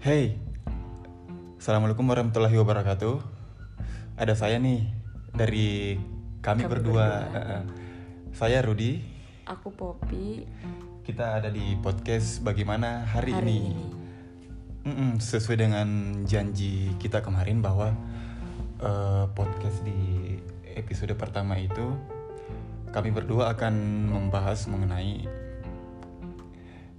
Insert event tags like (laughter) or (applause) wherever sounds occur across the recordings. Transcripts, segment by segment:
Hey, Assalamualaikum warahmatullahi wabarakatuh. Ada saya nih dari kami, Kami berdua. berdua. Saya Rudi. Aku Poppy Kita ada di podcast Bagaimana hari, hari ini. ini. Mm-mm, sesuai dengan janji kita kemarin bahwa eh, podcast di episode pertama itu kami berdua akan membahas mengenai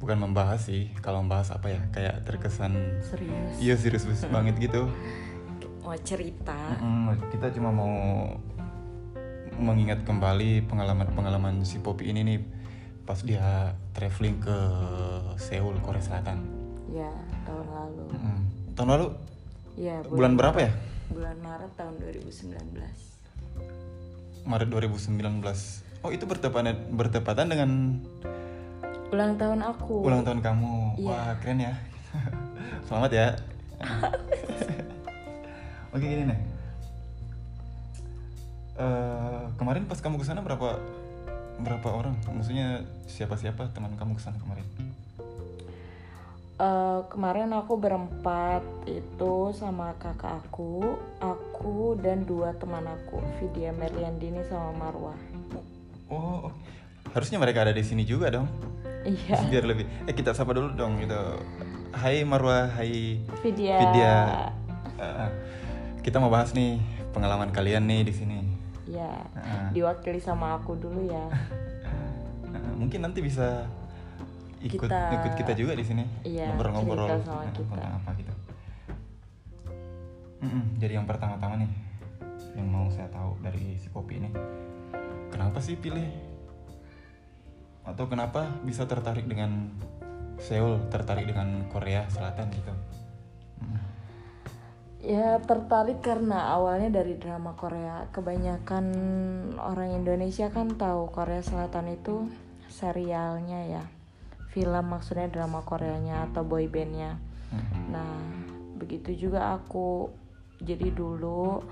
bukan membahas sih kalau membahas apa ya kayak terkesan Serius. iya serius (laughs) banget gitu Mau cerita. Mm-mm, kita cuma mau mengingat kembali pengalaman-pengalaman si Poppy ini nih pas dia traveling ke Seoul Korea Selatan. Ya, tahun lalu. Mm-mm. Tahun lalu Ya, bulan berapa ya? Bulan Maret tahun 2019. Maret 2019. Oh itu bertepatan bertepatan dengan Ulang tahun aku. ulang tahun kamu. Iya. Wah keren ya. (laughs) Selamat ya. (laughs) Oke gini nih. Eh, kemarin pas kamu ke sana berapa berapa orang? Maksudnya siapa-siapa teman kamu ke sana kemarin? Eh, kemarin aku berempat itu sama kakak aku, aku dan dua teman aku, Vidya Merliandini sama Marwah. Oh, oh. Harusnya mereka ada di sini juga dong. Iya. (laughs) Biar lebih. Eh kita sapa dulu dong gitu. Hai Marwah, hai Vidya. Vidya. Eh, kita mau bahas nih pengalaman kalian nih di sini. Ya. Heeh. Diwakili sama aku dulu ya. (laughs) Eh, mungkin nanti bisa ikut Kita- ikut kita juga di sini Iya, ngobrol-ngobrol sama kita. tentang apa gitu. Mm-mm, jadi yang pertama-tama nih yang mau saya tahu dari si Poppy ini, kenapa sih pilih atau kenapa bisa tertarik dengan Seoul, tertarik dengan Korea Selatan gitu? Ya tertarik karena awalnya dari drama Korea. Kebanyakan orang Indonesia kan tahu Korea Selatan itu serialnya ya. Film maksudnya drama Koreanya atau boy bandnya. Mm. Nah begitu juga aku. Jadi dulu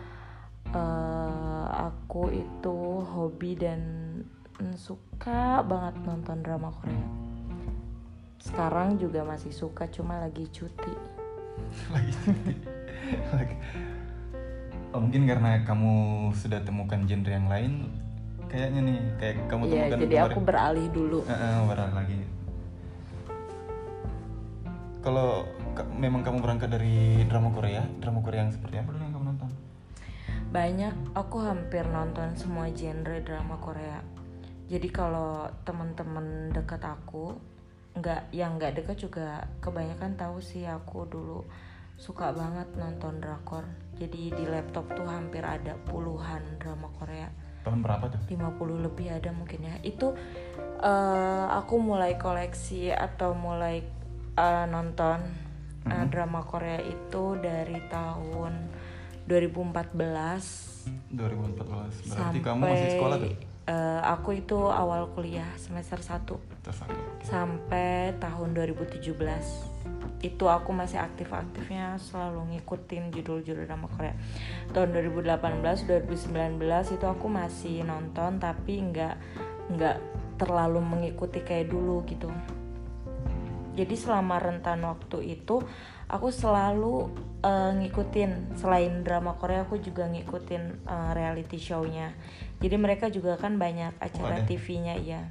eh, aku itu hobi dan suka banget nonton drama Korea. Sekarang juga masih suka cuma lagi cuti. (laughs) lagi Lagi- oh, mungkin karena kamu sudah temukan genre yang lain kayaknya nih kayak kamu Iya, temukan jadi kemarin. aku beralih dulu. Eh, eh, beralih lagi kalau ka- memang kamu berangkat dari drama Korea drama Korea yang seperti apa dulu yang kamu nonton Banyak, aku hampir nonton semua genre drama Korea. Jadi kalau teman-teman dekat aku, nggak yang nggak dekat juga kebanyakan tahu sih aku dulu suka banget nonton drakor. Jadi di laptop tuh hampir ada puluhan drama Korea. tahun berapa tuh 50 lebih ada mungkin ya. Itu eh, aku mulai koleksi atau mulai eh, nonton eh, drama Korea itu dari tahun 2014 2014 berarti sampai kamu masih sekolah tuh eh, aku itu awal kuliah semester 1 Terus aku, oke. sampai tahun 2017 itu aku masih aktif-aktifnya selalu ngikutin judul-judul drama Korea. Tahun 2018 2019 itu aku masih nonton tapi nggak nggak terlalu mengikuti kayak dulu gitu. Jadi selama rentan waktu itu aku selalu eh, ngikutin selain drama Korea aku juga ngikutin eh, reality show-nya. Jadi mereka juga kan banyak acara? TV-nya ya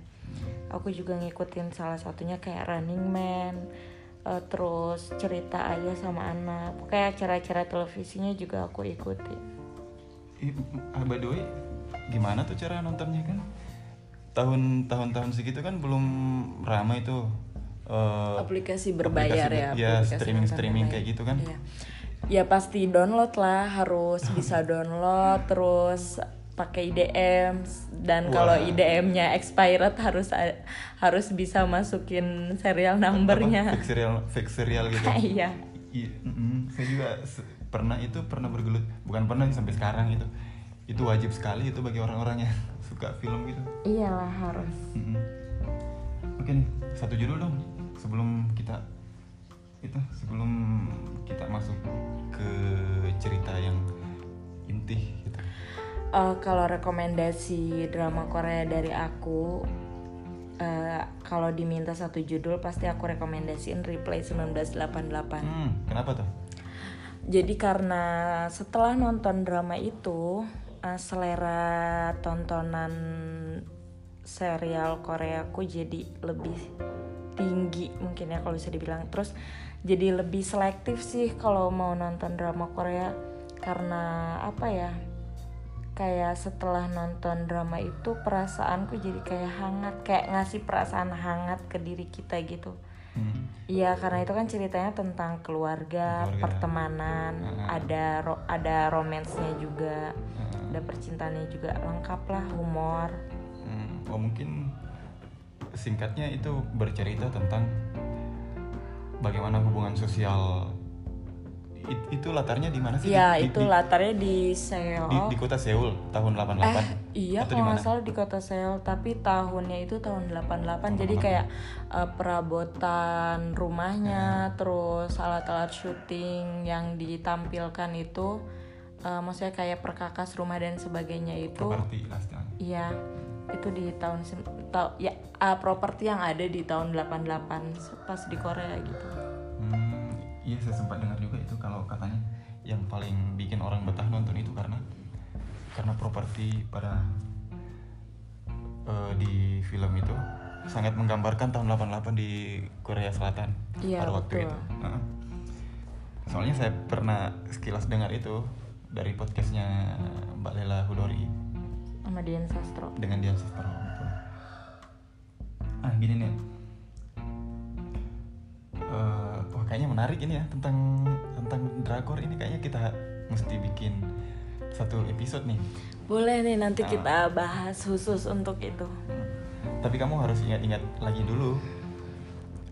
aku juga ngikutin salah satunya kayak Running Man eh, terus cerita ayah sama anak. Kayak acara-acara televisinya juga aku ikuti Ih, ah, by the way gimana tuh cara nontonnya kan? Tahun tahun tahun segitu kan belum ramai tuh eh, aplikasi berbayar aplikasi ya ya aplikasi streaming streaming berbayar. kayak gitu kan. Iya. ya pasti download lah harus bisa (laughs) download terus pakai IDM dan kalau. IDM-nya expired harus harus bisa masukin serial numbernya. Fake serial fake serial gitu (laughs) iya. Iya, saya juga pernah itu pernah bergelut bukan pernah sampai sekarang itu itu wajib sekali itu bagi orang-orang yang (laughs) suka film gitu. Iyalah harus. Oke nih satu judul dong sebelum kita itu sebelum kita masuk ke cerita yang inti gitu Eh, kalau rekomendasi drama Korea dari aku eh, kalau diminta satu judul pasti aku rekomendasiin Replay 1988. Hmm, kenapa tuh? Jadi karena setelah nonton drama itu uh, selera tontonan serial Koreaku jadi lebih tinggi mungkin ya kalau bisa dibilang. Terus jadi lebih selektif sih kalau mau nonton drama Korea karena apa ya? Kayak setelah nonton drama itu perasaanku jadi kayak hangat, kayak ngasih perasaan hangat ke diri kita gitu. Hmm. Iya karena itu kan ceritanya tentang keluarga, Keluarga. pertemanan, Hmm. ada ro- ada romansnya juga, Hmm. ada percintaannya juga lengkap lah, humor. Hmm, oh mungkin singkatnya itu bercerita tentang bagaimana hubungan sosial It- itu latarnya di mana sih? Iya itu di, latarnya di Seoul. di, di kota Seoul tahun 88. eh iya Atau kalau nggak salah di kota Seoul tapi tahunnya itu tahun 88 jadi kayak eh, perabotan rumahnya terus alat-alat syuting yang ditampilkan itu eh, maksudnya kayak perkakas rumah dan sebagainya itu Properti lah. Iya, itu di tahun tau ya uh, properti yang ada di tahun 88 pas di Korea gitu. Hmm, iya saya sempat dengar juga itu kalau katanya yang paling bikin orang betah nonton itu karena karena properti pada eh, di film itu sangat menggambarkan tahun 88 di Korea Selatan Iya, pada waktu betul. itu. Heeh. Soalnya saya pernah sekilas dengar itu dari podcastnya Mbak Lela Hudori Sama Dian Sastro. dengan Dian Sastro. Ah gini nih. Eh, wah kayaknya menarik ini ya tentang tentang drakor ini kayaknya kita mesti bikin satu episode nih. Boleh nih nanti Ah. kita bahas khusus untuk itu. Tapi kamu harus ingat-ingat lagi dulu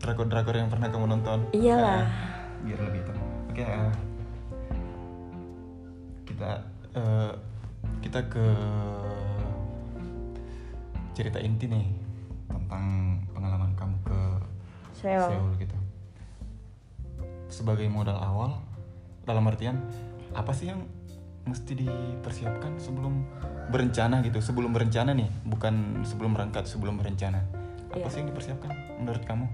drakor-drakor yang pernah kamu nonton. Iyalah. Nah, biar lebih tahu. Oke. eh, kita eh, kita ke cerita inti nih tentang pengalaman kamu ke Seoul. Seoul gitu. Sebagai modal awal, dalam artian apa sih yang mesti dipersiapkan sebelum berencana gitu? Sebelum berencana nih, bukan sebelum berangkat, sebelum berencana. Apa Iya. sih yang dipersiapkan menurut kamu?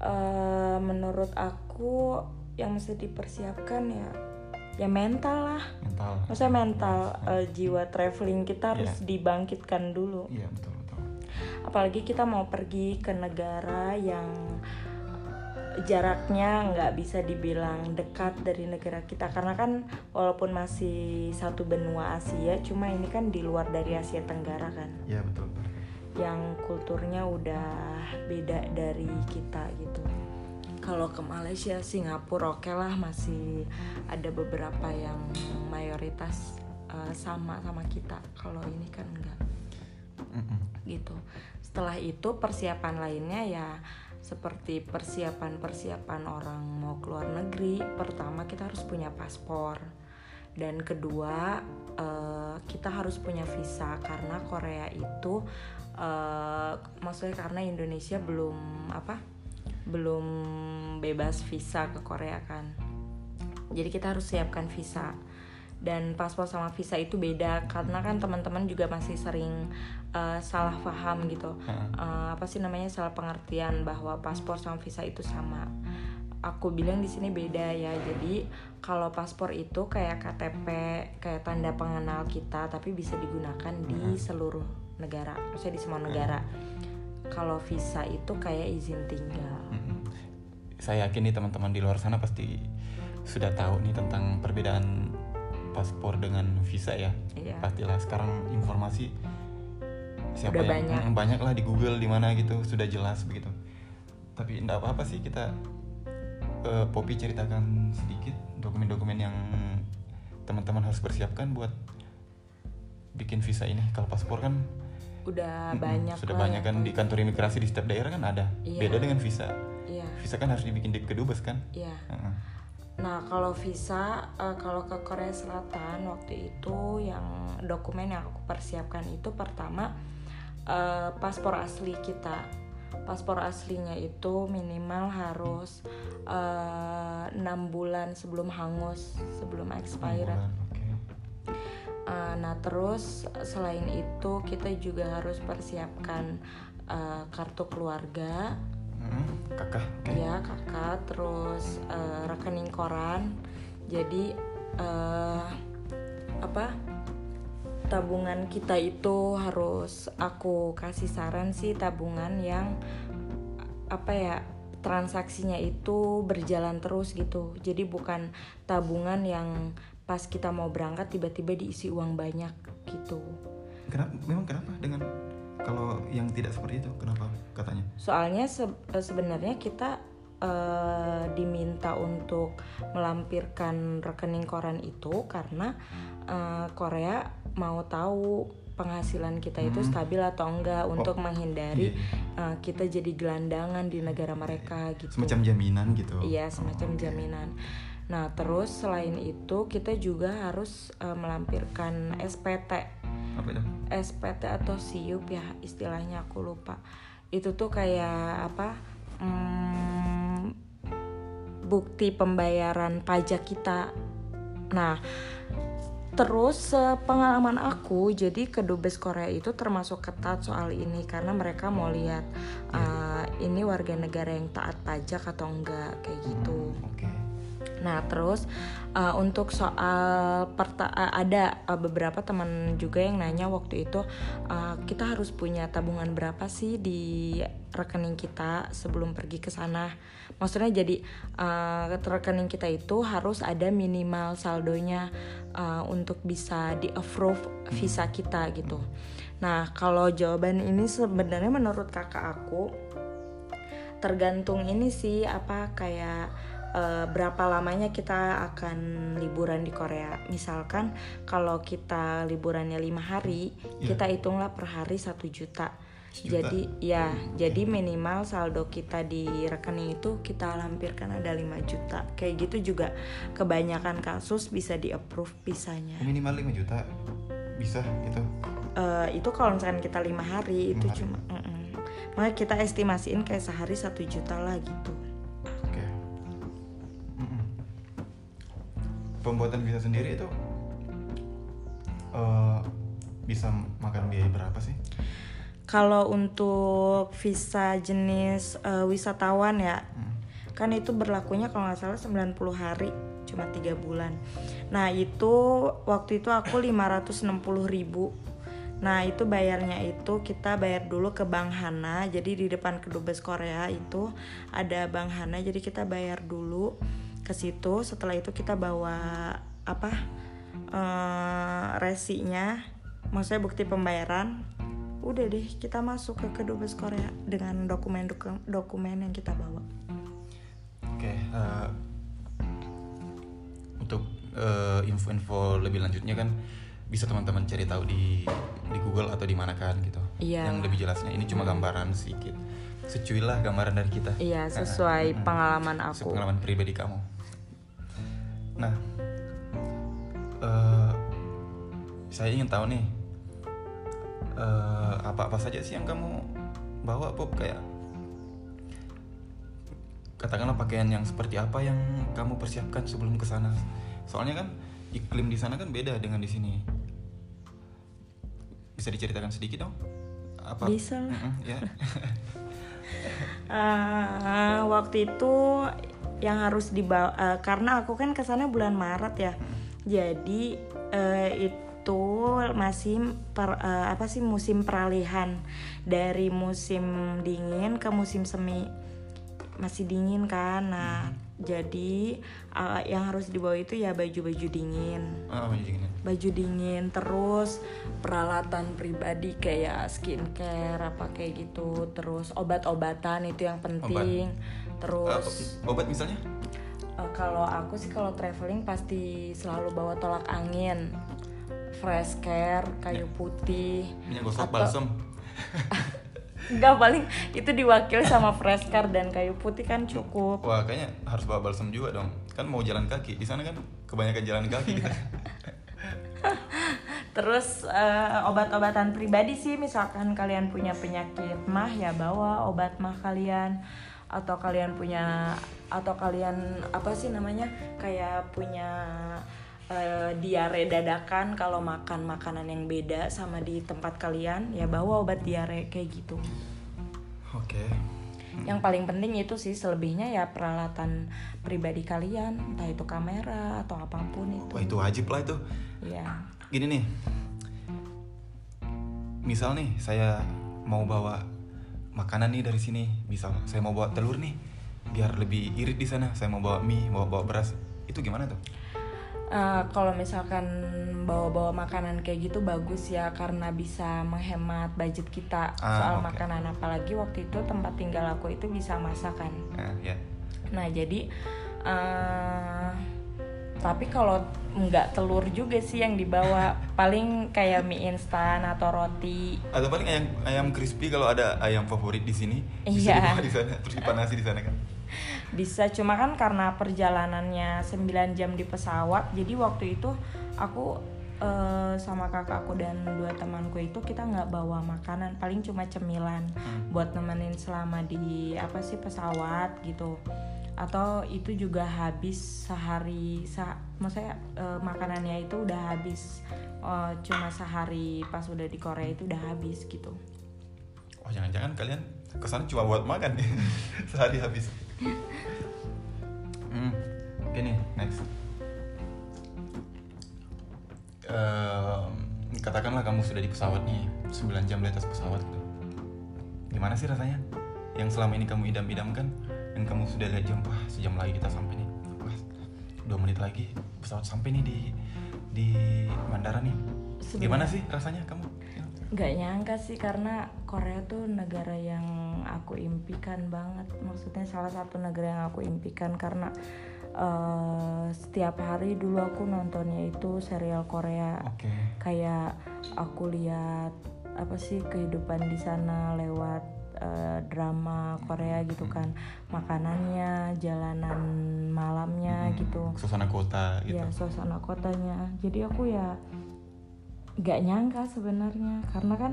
Eh, menurut aku yang mesti dipersiapkan ya ya mental lah. Mental. Maksudnya mental eh, jiwa traveling kita harus Iya. dibangkitkan dulu. Iya betul betul. apalagi kita mau pergi ke negara yang jaraknya nggak bisa dibilang dekat dari negara kita karena kan walaupun masih satu benua Asia cuma ini kan di luar dari Asia Tenggara kan Iya betul. betul. yang kulturnya udah beda dari kita gitu kalau ke Malaysia Singapura oke lah masih ada beberapa yang mayoritas eh, sama sama kita kalau ini kan enggak gitu. Setelah itu persiapan lainnya ya seperti persiapan-persiapan orang mau keluar negeri. Pertama kita harus punya paspor dan kedua eh, kita harus punya visa karena Korea itu eh, maksudnya karena Indonesia belum apa belum bebas visa ke Korea kan. Jadi kita harus siapkan visa. Dan paspor sama visa itu beda karena kan teman-teman juga masih sering uh, salah paham gitu. Uh, apa sih namanya salah pengertian bahwa paspor sama visa itu sama. Aku bilang di sini beda ya. Jadi kalau paspor itu kayak KTP kayak tanda pengenal kita tapi bisa digunakan di seluruh negara. Maksudnya di semua negara. Kalau visa itu kayak izin tinggal. Saya yakin nih teman-teman di luar sana pasti sudah tahu nih tentang perbedaan paspor dengan visa ya. Iya. Pastilah sekarang informasi siapa Udah yang banyak. Mm, banyak lah di Google di mana gitu sudah jelas begitu. Tapi enggak apa-apa sih kita eh, Poppy ceritakan sedikit dokumen-dokumen yang teman-teman harus persiapkan buat bikin visa ini. Kalau paspor kan udah banyak sudah banyak kan di kantor imigrasi di setiap daerah kan ada. Iya. Beda dengan visa. Visa kan harus dibikin di kedubes kan? iya Heeh. Nah, kalau visa, eh, kalau ke Korea Selatan waktu itu yang dokumen yang aku persiapkan itu pertama eh, paspor asli kita. Paspor aslinya itu minimal harus eh, enam bulan sebelum hangus, sebelum expired. Oke. Uh, nah terus selain itu kita juga harus persiapkan eh, kartu keluarga Hmm, kakak. Oke. ya kakak terus eh, rekening koran jadi eh, apa tabungan kita itu harus aku kasih saran sih tabungan yang apa ya transaksinya itu berjalan terus gitu jadi bukan tabungan yang pas kita mau berangkat tiba-tiba diisi uang banyak gitu Kenapa? Memang kenapa dengan kalau yang tidak seperti itu? Kenapa katanya? soalnya se- eh, sebenarnya kita eh, diminta untuk melampirkan rekening koran itu karena eh, Korea mau tahu penghasilan kita itu Hmm. stabil atau enggak untuk menghindari Iya, eh, kita jadi gelandangan di negara mereka gitu. Semacam jaminan gitu. Iya, semacam Oh, oke. jaminan. Nah, terus selain itu kita juga harus eh, melampirkan SPT. Apa itu? SPT atau siup ya istilahnya aku lupa. Itu tuh kayak apa? Hmm, bukti pembayaran pajak kita. Nah, terus pengalaman aku jadi kedubes Korea itu termasuk ketat soal ini karena mereka mau lihat eh, ini warga negara yang taat pajak atau enggak kayak gitu. Oke. Nah, terus uh, untuk soal perta- uh, ada uh, beberapa teman juga yang nanya waktu itu uh, kita harus punya tabungan berapa sih di rekening kita sebelum pergi ke sana. Maksudnya jadi uh, rekening kita itu harus ada minimal saldonya uh, untuk bisa di approve visa kita gitu. Nah, kalau jawaban ini sebenarnya menurut kakak aku tergantung ini sih apa kayak eh, berapa lamanya kita akan liburan di Korea. Misalkan kalau kita liburannya lima hari, Iya. kita hitunglah per hari satu juta. Sejuta. Jadi ya, jadi minimal saldo kita di rekening itu kita lampirkan ada 5 juta. Kayak gitu juga kebanyakan kasus bisa di approve visanya. Minimal 5 juta bisa gitu. Eh, itu kalau misalkan kita lima hari itu Lima hari. cuma, mm-mm. makanya kita estimasiin kayak sehari satu juta lah gitu. Pembuatan visa sendiri itu eh, bisa makan biaya berapa sih? Kalau untuk visa jenis eh, wisatawan ya, Hmm. kan itu berlakunya kalau nggak salah 90 hari, cuma tiga bulan. Nah itu waktu itu aku 560.000 ribu. Nah itu bayarnya itu kita bayar dulu ke Bank Hana. Jadi di depan kedubes Korea itu ada Bank Hana. Jadi kita bayar dulu ke situ. Setelah itu kita bawa apa eh, resinya, maksudnya bukti pembayaran. Udah deh kita masuk ke kedubes Korea dengan dokumen dokumen yang kita bawa. Oke. eh, untuk eh, info-info lebih lanjutnya kan bisa teman-teman cari tahu di di Google atau di mana kan gitu. Iya. Yang lebih jelasnya ini cuma gambaran sedikit. Secuil lah gambaran dari kita. Iya, sesuai mm-mm. pengalaman Sesuai aku. pengalaman pribadi kamu. Nah, eh, saya ingin tahu nih eh, apa-apa saja sih yang kamu bawa Pop kayak katakanlah pakaian yang seperti apa yang kamu persiapkan sebelum ke sana. Soalnya kan iklim di sana kan beda dengan di sini. Bisa diceritakan sedikit dong? Apa? Bisa lah. Mm-mm, ya. Eh, (laughs) waktu itu yang harus dibawa eh, karena aku kan ke sana bulan Maret ya. Jadi eh, itu masih per- eh, apa sih musim peralihan dari musim dingin ke musim semi. Masih dingin kan. Nah, jadi eh, yang harus dibawa itu ya baju-baju dingin. Oh, jadi gini. baju dingin terus peralatan pribadi kayak skincare apa kayak gitu terus obat-obatan itu yang penting terus Eh, obat misalnya? eh, kalau aku sih kalau traveling pasti selalu bawa tolak angin fresh care kayu putih Minyak gosok Atau- balsem. Enggak (laughs) paling itu diwakili sama fresh care dan kayu putih kan cukup Wah, kayaknya harus bawa balsem juga dong. Kan mau jalan kaki. Di sana kan kebanyakan jalan kaki kita. (laughs) Terus eh, obat-obatan pribadi sih misalkan kalian punya penyakit mah ya bawa obat mah kalian atau kalian punya atau kalian apa sih namanya kayak punya eh, diare dadakan kalau makan makanan yang beda sama di tempat kalian ya bawa obat diare kayak gitu. Oke. Yang paling penting itu sih selebihnya ya peralatan pribadi kalian, entah itu kamera atau apa pun itu. Wah itu wajib lah itu. Iya. Gini nih. Misal nih saya mau bawa makanan nih dari sini. Misal saya mau bawa telur nih. Biar lebih irit di sana. Saya mau bawa mie, mau bawa beras. Itu gimana tuh? Eh, kalau misalkan bawa-bawa makanan kayak gitu bagus ya karena bisa menghemat budget kita Ah, soal oke. makanan apalagi waktu itu tempat tinggal aku itu bisa masakan. Nah, ya. Nah jadi eh tapi kalau nggak telur juga sih yang dibawa paling kayak mie instan atau roti. Atau paling ayam ayam crispy kalau ada ayam favorit di sini bisa Iya. dibawa (laughs) di sana terus dipanasi di sana kan. Bisa cuma kan karena perjalanannya 9 jam di pesawat jadi waktu itu aku eh, sama kakakku dan dua temanku itu kita nggak bawa makanan paling cuma cemilan Hmm. buat nemenin selama di apa sih pesawat gitu atau itu juga habis sehari sa maksudnya eh, makanannya itu udah habis eh, cuma sehari pas udah di Korea itu udah habis gitu Oh jangan-jangan kalian ke sana cuma buat makan nih (laughs) sehari habis. Hmm. Oke nih next. Ehm, katakanlah kamu sudah di pesawat nih 9 jam di atas pesawat gitu. Gimana sih rasanya? Yang selama ini kamu idam-idamkan dan kamu sudah lihat jam wah sejam lagi kita sampai nih. Wah, dua menit lagi pesawat sampai nih di di bandara nih. Sebenarnya- Gimana sih rasanya kamu? nggak nyangka sih karena Korea tuh negara yang aku impikan banget maksudnya salah satu negara yang aku impikan karena eh, setiap hari dulu aku nontonnya itu serial Korea Oke. kayak aku lihat apa sih kehidupan di sana lewat eh, drama Korea gitu kan. Makanannya jalanan malamnya Hmm, gitu. Suasana kota gitu. ya suasana kotanya. Jadi aku ya nggak nyangka sebenarnya. Karena kan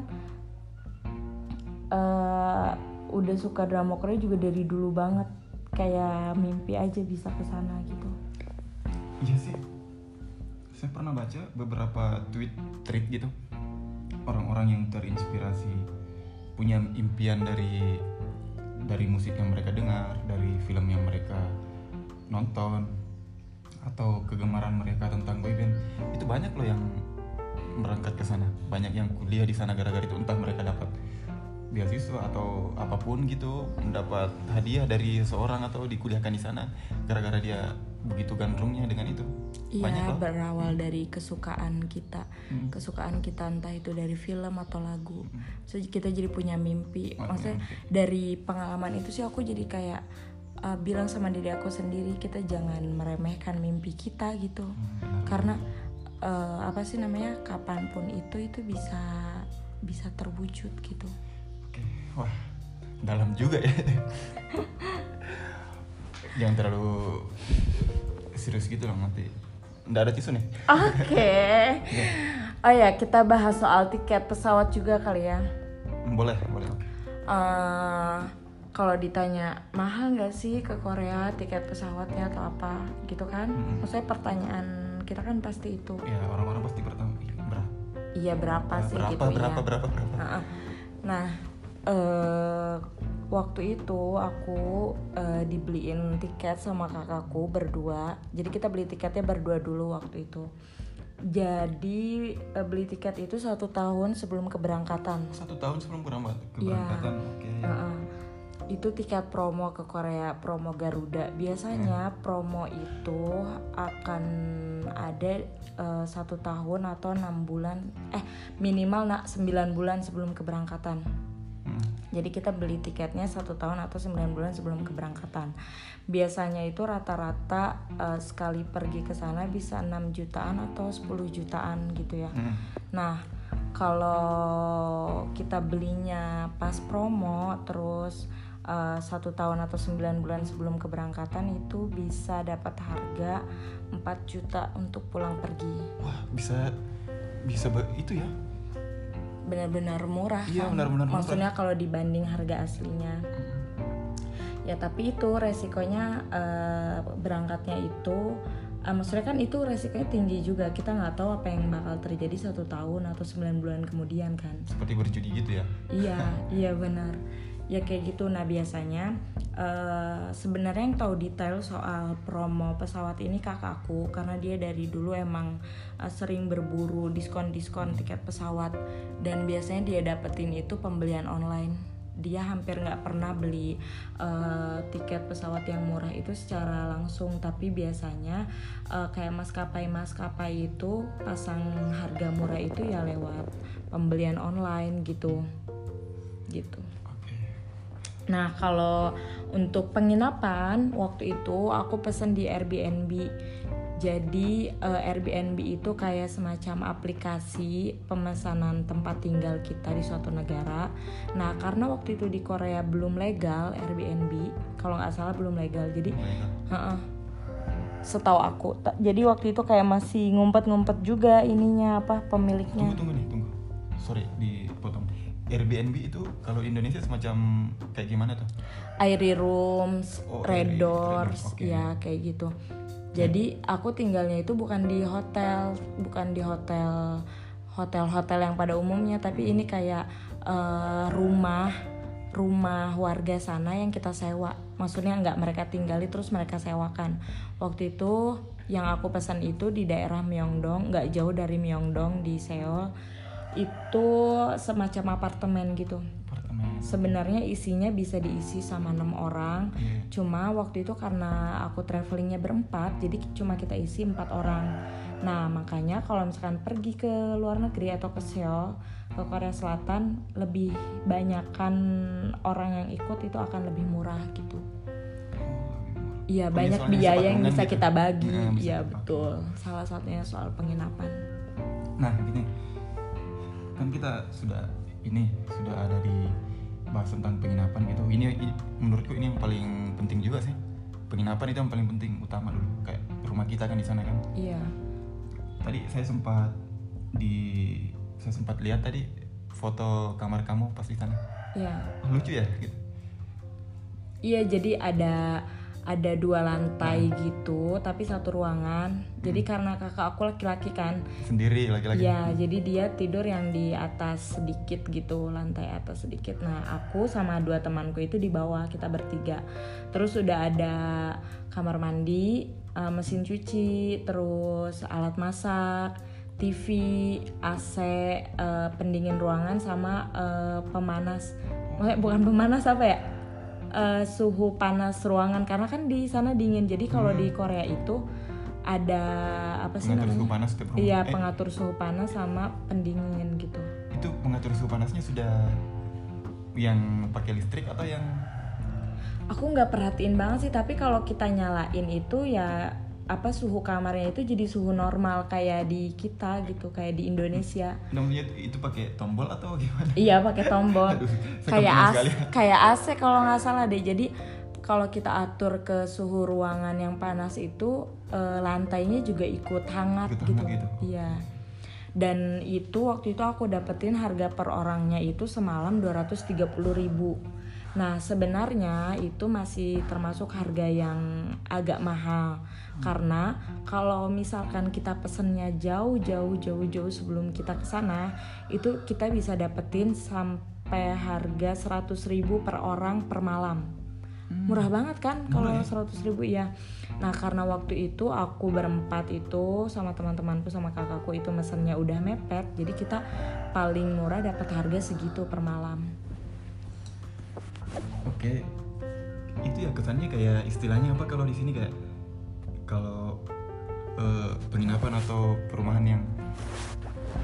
eh udah suka drama Korea juga dari dulu banget. Kayak mimpi aja bisa ke sana gitu. Iya sih. Saya pernah baca beberapa tweet tweet gitu. Orang-orang yang terinspirasi punya impian dari dari musik yang mereka dengar, dari film yang mereka nonton atau kegemaran mereka tentang boyband. Itu banyak loh yang berangkat ke sana. Banyak yang kuliah di sana gara-gara itu entah mereka dapat beasiswa atau apa pun gitu mendapat hadiah dari seorang atau dikuliahkan di sana gara-gara dia begitu gandrungnya dengan itu? Banyak Iya berawal dari kesukaan kita. Hmm. kesukaan kita entah itu dari film atau lagu. Hmm. so kita jadi punya mimpi. Maksudnya mimpi. dari pengalaman itu sih aku jadi kayak uh, bilang sama diri aku sendiri kita jangan meremehkan mimpi kita gitu. Hmm, karena uh, apa sih namanya kapan pun itu itu bisa bisa terwujud gitu. Oke, wah dalam juga ya. (laughs) Jangan terlalu serius gitu loh nanti. Nggak ada tisu nih. oke oh ya kita bahas soal tiket pesawat juga kali ya Boleh, boleh. eh kalau ditanya mahal nggak sih ke Korea tiket pesawatnya atau apa gitu kan Mm-mm. maksudnya pertanyaan kita kan pasti itu Ya orang-orang pasti "Ih, berapa? iya berapa sih berapa, gitu berapa, ya berapa, berapa? Nah, nah eh waktu itu aku eh, dibeliin tiket sama kakakku berdua jadi kita beli tiketnya berdua dulu waktu itu jadi eh, beli tiket itu satu tahun sebelum keberangkatan Satu tahun sebelum Iya. keberangkatan. Oke. Heeh. itu tiket promo ke Korea promo Garuda biasanya promo itu akan ada eh, satu tahun atau enam bulan eh minimal nak 9 bulan sebelum keberangkatan Hmm. Jadi kita beli tiketnya satu tahun atau 9 bulan sebelum keberangkatan biasanya itu rata-rata eh, sekali pergi ke sana bisa 6 jutaan atau 10 jutaan gitu ya Hmm. Nah, kalau kita belinya pas promo terus eh, satu tahun atau 9 bulan sebelum keberangkatan itu bisa dapat harga 4 juta untuk pulang pergi. Wah bisa bisa itu ya. Benar-benar murah Iya, kan? benar-benar murah. Maksudnya kalau dibanding harga aslinya. Ya tapi itu resikonya eh, berangkatnya itu eh, maksudnya kan itu resikonya tinggi juga. Kita nggak tahu apa yang bakal terjadi satu tahun atau 9 bulan kemudian kan. Seperti berjudi gitu ya. iya iya benar ya kayak gitu. Nah biasanya uh, sebenarnya yang tahu detail soal promo pesawat ini kakakku karena dia dari dulu emang uh, sering berburu diskon-diskon tiket pesawat. Dan biasanya dia dapetin itu pembelian online. Dia hampir nggak pernah beli uh, tiket pesawat yang murah itu secara langsung. Tapi biasanya uh, kayak maskapai maskapai itu pasang harga murah itu ya lewat pembelian online gitu. Gitu Nah, kalau untuk penginapan waktu itu aku pesen di Airbnb. Jadi uh, Airbnb itu kayak semacam aplikasi pemesanan tempat tinggal kita di suatu negara. Nah, karena waktu itu di Korea belum legal Airbnb, kalau nggak salah belum legal. Jadi, uh -uh, setahu aku. Jadi waktu itu kayak masih ngumpet-ngumpet juga ininya apa pemiliknya. Tunggu tunggu nih, tunggu. Sorry dipotong Airbnb itu kalau Indonesia semacam kayak gimana tuh? Airy rooms, oh, red doors, okay. ya kayak gitu. Jadi aku tinggalnya itu bukan di hotel, bukan di hotel hotel-hotel yang pada umumnya, tapi ini kayak uh, rumah rumah warga sana yang kita sewa. Maksudnya nggak mereka tinggali terus mereka sewakan. Waktu itu yang aku pesan itu di daerah Myeongdong, nggak jauh dari Myeongdong di Seoul itu semacam apartemen gitu. Apartemen. Sebenarnya isinya bisa diisi sama enam orang. Yeah. cuma waktu itu karena aku travelingnya berempat jadi cuma kita isi empat orang. Nah makanya kalau misalkan pergi ke luar negeri atau ke Seoul ke Korea Selatan lebih banyakkan orang yang ikut itu akan lebih murah gitu. Iya oh, banyak biaya yang bisa gitu. kita bagi, nah, iya betul. Salah satunya soal penginapan. Nah gini, kan kita sudah ini sudah ada di bahas tentang penginapan gitu. Ini, ini menurutku ini yang paling penting juga sih. Penginapan itu yang paling penting utama dulu. Kayak rumah kita kan di sana kan. Iya. Tadi saya sempat di saya sempat lihat tadi foto kamar kamu pas di sana. Iya. Lucu ya gitu. Iya jadi ada ada dua lantai hmm. gitu tapi satu ruangan jadi hmm. karena kakak aku laki-laki kan sendiri laki-laki ya jadi dia tidur yang di atas sedikit gitu lantai atas sedikit nah aku sama dua temanku itu di bawah kita bertiga terus udah ada kamar mandi uh, mesin cuci terus alat masak TV, AC, uh, eh, pendingin ruangan sama uh, pemanas. Bukan pemanas apa ya? Uh, suhu panas ruangan karena kan di sana dingin jadi kalau hmm. di Korea itu ada apa sih pengatur namanya? suhu panas iya eh. pengatur suhu panas sama pendingin gitu itu pengatur suhu panasnya sudah yang pakai listrik atau yang aku nggak perhatiin banget sih tapi kalau kita nyalain itu ya apa suhu kamarnya itu jadi suhu normal kayak di kita gitu kayak di Indonesia. Namanya itu pakai tombol atau gimana? Iya pakai tombol. (laughs) Aduh, kayak AC, kayak AC kalau nggak salah deh. Jadi kalau kita atur ke suhu ruangan yang panas itu e, lantainya juga ikut hangat ikut gitu. gitu. Iya. Dan itu waktu itu aku dapetin harga per orangnya itu semalam 230 ribu Nah, sebenarnya itu masih termasuk harga yang agak mahal karena kalau misalkan kita pesennya jauh jauh jauh jauh sebelum kita ke sana, itu kita bisa dapetin sampai harga 100.000 per orang per malam. Hmm. Murah banget kan kalau ya? 100.000 ya. Nah, karena waktu itu aku berempat itu sama teman-temanku sama kakakku itu mesennya udah mepet, jadi kita paling murah dapat harga segitu per malam oke. Itu ya kesannya kayak istilahnya apa kalau di sini kayak kalau uh, penginapan atau perumahan yang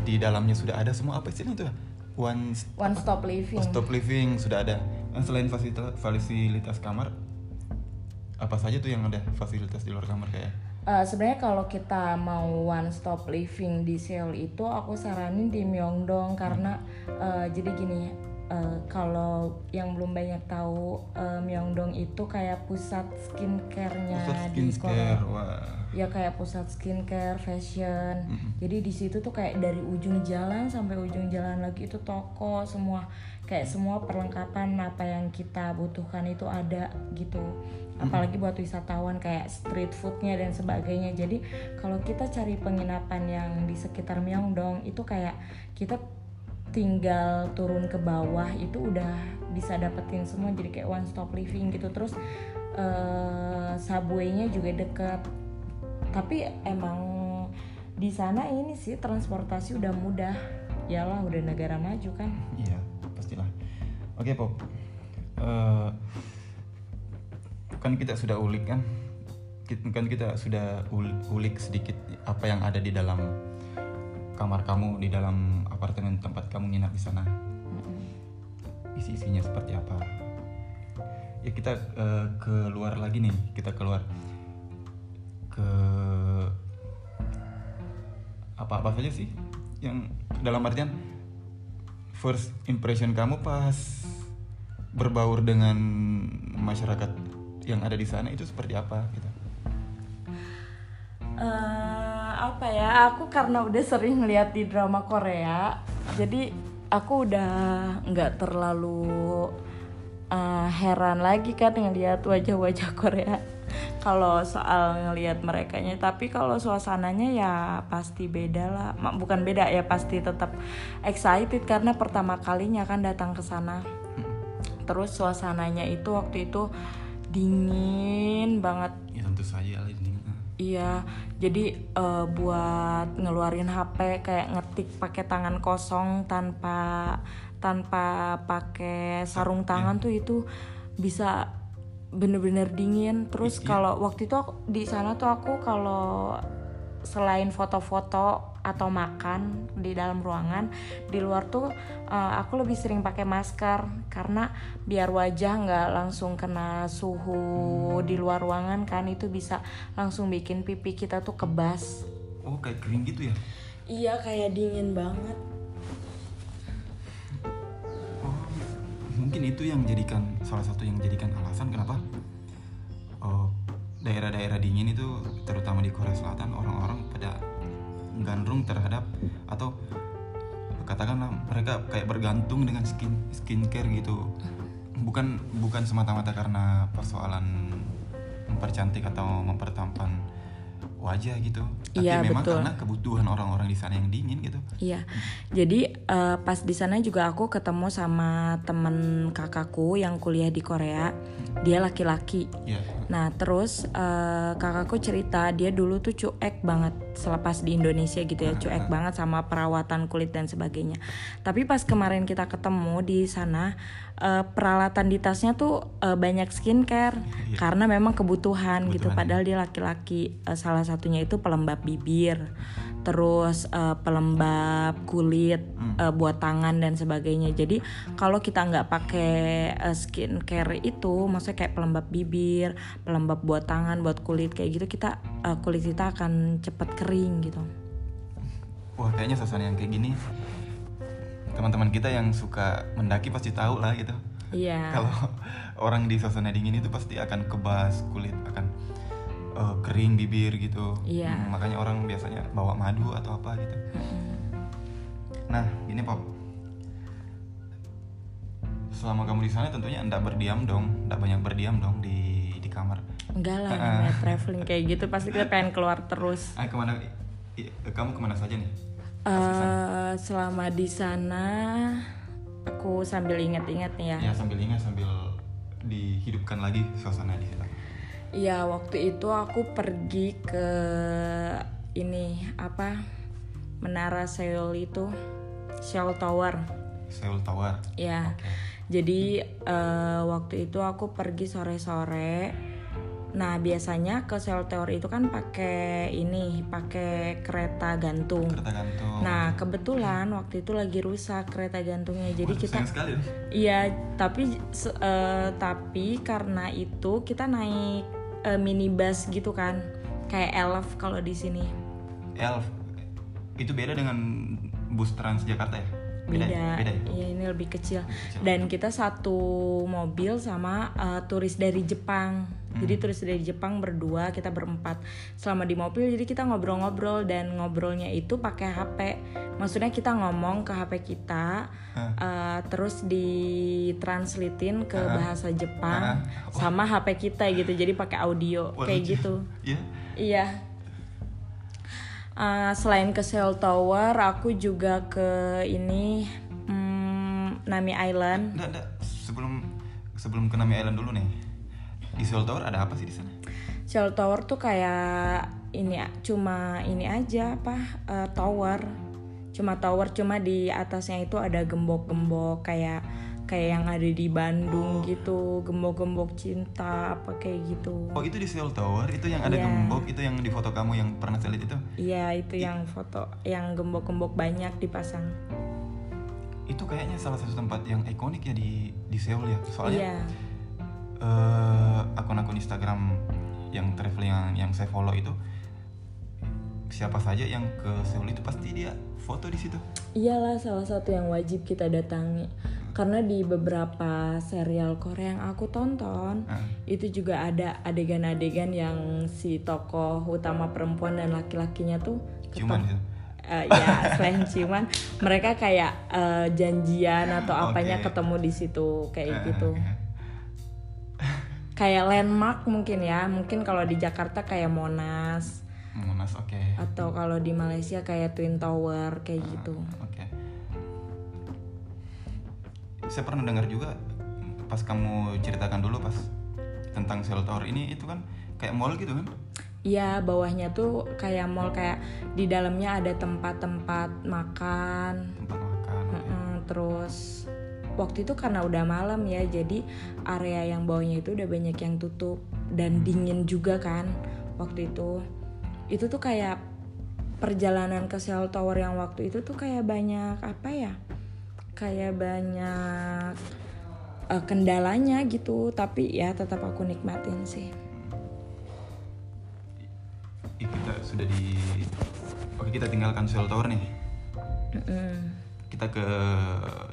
di dalamnya sudah ada semua apa istilahnya itu one one stop living. One stop living sudah ada. Nah, selain fasilitas fasilitas kamar apa saja tuh yang ada fasilitas di luar kamar kayak? Uh, sebenarnya kalau kita mau one stop living di Seoul itu aku saranin di Myeongdong karena uh, jadi gini uh, kalau yang belum banyak tahu uh, Myeongdong itu kayak pusat skincare-nya pusat di Korea. Wah. Ya kayak pusat skincare, fashion. Mm -hmm. Jadi di situ tuh kayak dari ujung jalan sampai ujung jalan lagi itu toko semua kayak semua perlengkapan apa yang kita butuhkan itu ada gitu. Apalagi buat wisatawan kayak street foodnya dan sebagainya. Jadi kalau kita cari penginapan yang di sekitar Myeongdong itu kayak kita tinggal turun ke bawah itu udah bisa dapetin semua jadi kayak one stop living gitu. Terus uh, subway-nya juga deket. Tapi emang di sana ini sih transportasi udah mudah. Yalah udah negara maju kan. Iya pastilah. Oke pop. Uh, kan kita sudah ulik kan? Kan kita sudah ulik sedikit apa yang ada di dalam kamar kamu di dalam apartemen tempat kamu nginap di sana. Isi isinya seperti apa? Ya kita uh, keluar lagi nih. Kita keluar ke apa apa saja sih yang dalam artian first impression kamu pas berbaur dengan masyarakat yang ada di sana itu seperti apa gitu? Uh, apa ya aku karena udah sering lihat di drama Korea jadi aku udah nggak terlalu uh, heran lagi kan ngeliat wajah-wajah (laughs) Korea kalau soal ngelihat mereka nya tapi kalau suasananya ya pasti beda lah. Bukan beda ya pasti tetap excited karena pertama kalinya kan datang ke sana. Terus suasananya itu waktu itu dingin banget. Ya tentu saja iya jadi uh, buat ngeluarin HP kayak ngetik pakai tangan kosong tanpa tanpa pakai sarung tangan ya. tuh itu bisa bener-bener dingin terus iya. kalau waktu itu aku, di sana tuh aku kalau selain foto-foto atau makan di dalam ruangan di luar tuh uh, aku lebih sering pakai masker karena biar wajah nggak langsung kena suhu hmm. di luar ruangan kan itu bisa langsung bikin pipi kita tuh kebas oh kayak kering gitu ya iya kayak dingin banget mungkin itu yang jadikan salah satu yang jadikan alasan kenapa oh, daerah-daerah dingin itu terutama di Korea Selatan orang-orang pada gandrung terhadap atau katakanlah mereka kayak bergantung dengan skin skincare gitu. Bukan bukan semata-mata karena persoalan mempercantik atau mempertampan wajah gitu. Tapi iya, memang betul. karena kebutuhan orang-orang di sana yang dingin gitu. Iya. Jadi uh, pas di sana juga aku ketemu sama temen kakakku yang kuliah di Korea. Dia laki-laki. Yeah. nah terus uh, kakakku cerita dia dulu tuh cuek banget selepas di Indonesia gitu ya. Cuek banget sama perawatan kulit dan sebagainya. Tapi pas kemarin kita ketemu di sana uh, peralatan di tasnya tuh uh, banyak skincare yeah. karena memang kebutuhan, gitu. kebutuhan gitu padahal dia laki-laki uh, salah satunya itu pelembab bibir terus uh, pelembab kulit hmm. uh, buat tangan dan sebagainya jadi kalau kita nggak pakai uh, skincare itu maksudnya kayak pelembab bibir pelembab buat tangan buat kulit kayak gitu kita uh, kulit kita akan cepet kering gitu wah kayaknya suasana yang kayak gini teman-teman kita yang suka mendaki pasti tahu lah gitu. Iya. (laughs) Kalau orang di suasana dingin itu pasti akan kebas kulit akan uh, kering bibir gitu. Iya. Hmm, makanya orang biasanya bawa madu atau apa gitu. Nah ini pop. Selama kamu di sana tentunya anda berdiam dong anda banyak berdiam dong di di kamar. Enggak lah (laughs) namanya traveling kayak gitu pasti kita pengen keluar terus. Ah ke mana? Kamu ke mana saja nih Uh, selama di sana aku sambil ingat-ingat nih ya. Ya sambil ingat sambil dihidupkan lagi suasana di sana. Iya waktu itu aku pergi ke ini apa menara Seoul itu Seoul Tower. Seoul Tower. Ya. Okay. Jadi uh, waktu itu aku pergi sore-sore Nah biasanya ke sel teori itu kan pakai ini, pakai kereta gantung. Kereta gantung. Nah kebetulan waktu itu lagi rusak kereta gantungnya, jadi Wah, kita. sekali. Iya, tapi uh, tapi karena itu kita naik uh, minibus gitu kan, kayak elf kalau di sini. Elf, itu beda dengan bus Transjakarta ya? beda, beda, beda ya? ya ini lebih kecil. kecil dan kita satu mobil sama uh, turis dari Jepang. Jadi turis dari Jepang berdua kita berempat selama di mobil jadi kita ngobrol-ngobrol dan ngobrolnya itu pakai HP maksudnya kita ngomong ke HP kita huh? uh, terus ditranslatein ke huh? bahasa Jepang huh? sama HP kita gitu jadi pakai audio Waduh, kayak gitu yeah? iya uh, selain ke Cell Tower aku juga ke ini Nami Island. Nggak, nggak. Sebelum sebelum ke Nami Island dulu nih. Di Seoul Tower ada apa sih di sana? Seoul Tower tuh kayak ini cuma ini aja apa eh, tower. Cuma tower cuma di atasnya itu ada gembok-gembok kayak kayak yang ada di Bandung gitu, gembok-gembok cinta apa kayak gitu. Oh itu di Seoul Tower itu yang ada Iya. gembok itu yang di foto kamu yang pernah saya lihat itu Iya, itu yang foto yang gembok-gembok banyak dipasang. itu kayaknya salah satu tempat yang ikonik ya di di Seoul ya soalnya Iya. Eh, akun-akun Instagram yang traveling yang, yang saya follow itu siapa saja yang ke Seoul itu pasti dia foto di situ. Iyalah salah satu yang wajib kita datangi. Karena di beberapa serial Korea yang aku tonton, Nah, itu juga ada adegan-adegan yang si tokoh utama perempuan dan laki-lakinya tuh ciuman ketemu- gitu? Eh, ya selain (laughs) ciuman mereka kayak eh, janjian atau apanya Oke. ketemu di situ kayak Eh, gitu kayak landmark mungkin ya. Mungkin kalau di Jakarta kayak Monas. Monas oke. Atau kalau di Malaysia kayak Twin Tower kayak gitu. oke. Saya pernah dengar juga pas kamu ceritakan dulu pas tentang Seoul Tower ini itu kan kayak mall gitu kan? Iya bawahnya tuh kayak mall kayak di dalamnya ada tempat-tempat makan. Tempat makan oke. Mm-mm, terus waktu itu karena udah malam ya jadi area yang bawahnya itu udah banyak yang tutup dan dingin juga kan waktu itu. Itu tuh kayak perjalanan ke Seoul Tower yang waktu itu tuh kayak banyak apa ya kayak banyak eh, kendalanya gitu tapi ya tetap aku nikmatin sih. Ih, kita sudah di oke kita tinggalkan Seoul Tower nih. Kita ke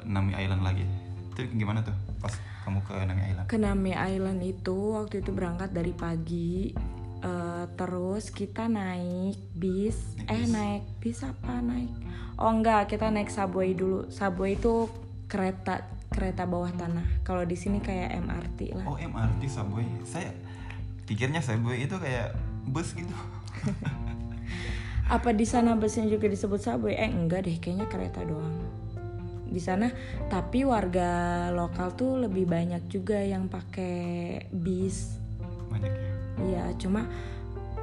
Nami Island lagi. Itu gimana tuh pas kamu ke Nami Island? Ke Nami Island itu waktu itu berangkat dari pagi eh, terus kita naik bis. Naik eh bis. naik bis apa? Naik. Oh enggak kita naik subway dulu. Subway itu kereta kereta bawah tanah. Kalau di sini kayak MRT lah. Oh MRT subway. Saya pikirnya subway itu kayak bus gitu. (laughs) Apa di sana busnya juga disebut subway? Eh enggak deh kayaknya kereta doang di sana tapi warga lokal tuh lebih banyak juga yang pakai bis banyak ya Iya, cuma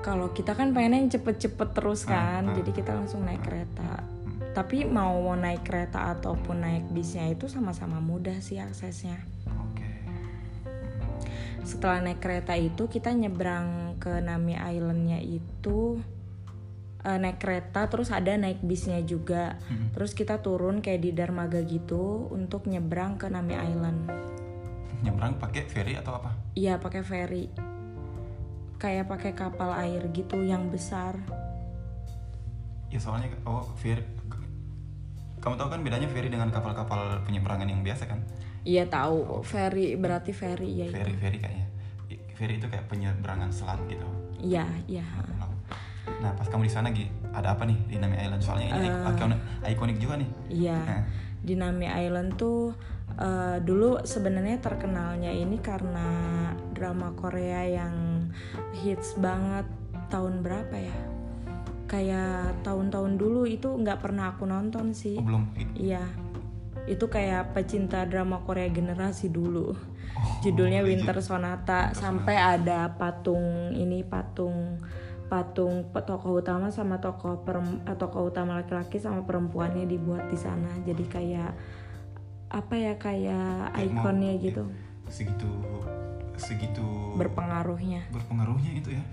kalau kita kan pengen yang cepet-cepet terus kan, Ah, ah. jadi kita langsung naik kereta. Tapi mau naik kereta ataupun naik bisnya itu sama-sama mudah sih aksesnya. oke Setelah naik kereta itu kita nyebrang ke Nami Islandnya itu eh, naik kereta, terus ada naik bisnya juga. Hmm. Terus kita turun kayak di dermaga gitu untuk nyebrang ke Nami Island. nyebrang pakai ferry atau apa Iya pakai ferry, kayak pakai kapal air gitu yang besar. ya soalnya oh ferry kamu tahu kan bedanya ferry dengan kapal-kapal penyeberangan yang biasa kan Iya tahu, ferry berarti ferry ya. itu. ferry ferry kayaknya ferry itu kayak penyeberangan selat gitu Iya, iya. Nah pas kamu di sana Gi, ada apa nih di Nami Island soalnya ini Eh. ikonik, ikonik juga nih Iya. Nah. Di Nami Island tuh eh, dulu sebenarnya terkenalnya ini karena drama Korea yang hits banget tahun berapa ya? Kayak tahun-tahun dulu itu nggak pernah aku nonton sih. oh belum Iya. Itu kayak pecinta drama Korea generasi dulu. Oh, Judulnya legend. Winter Sonata sampai ada patung ini patung patung tokoh utama sama tokoh perem, eh, tokoh utama laki-laki sama perempuannya dibuat di sana. Jadi kayak apa ya kayak mau- ikonnya gitu. segitu segitu Berpengaruhnya. berpengaruhnya itu ya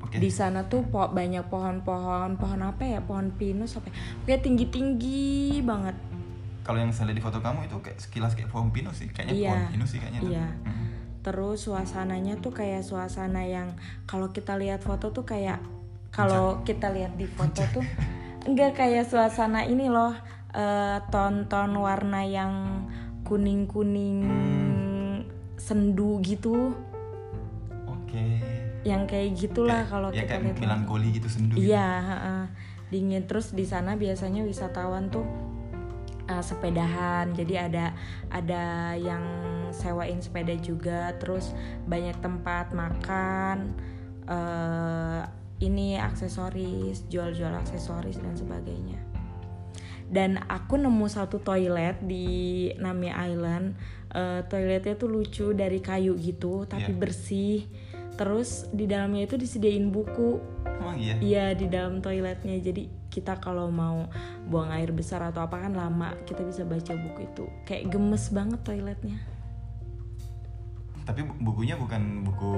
oke Di sana tuh po banyak pohon-pohon, pohon apa ya? Pohon pinus apa? ya? Kayak tinggi-tinggi banget. kalau yang saya lihat di foto kamu itu kayak sekilas kayak pohon pinus sih kayaknya Iya. pohon pinus sih kayaknya tuh. Iya. Terus suasananya tuh kayak suasana yang kalau kita lihat foto tuh kayak kalau kita lihat di foto tuh enggak kayak suasana ini loh eh, ton-ton warna yang kuning-kuning sendu gitu oke yang kayak gitulah kalau ya kita kayak lihat melankoli gitu sendu gitu. Iya, heeh. dingin terus di sana biasanya wisatawan tuh uh, sepedahan. Jadi ada ada yang sewain sepeda juga, terus banyak tempat makan, eh ini aksesoris, jual-jual aksesoris dan sebagainya. dan aku nemu satu toilet di Nami Island Eh, toiletnya tuh lucu dari kayu gitu tapi Iya. bersih terus di dalamnya itu disediain buku Emang iya? Iya di dalam toiletnya jadi kita kalau mau buang air besar atau apa kan lama kita bisa baca buku itu kayak gemes banget toiletnya Tapi bu- bukunya bukan buku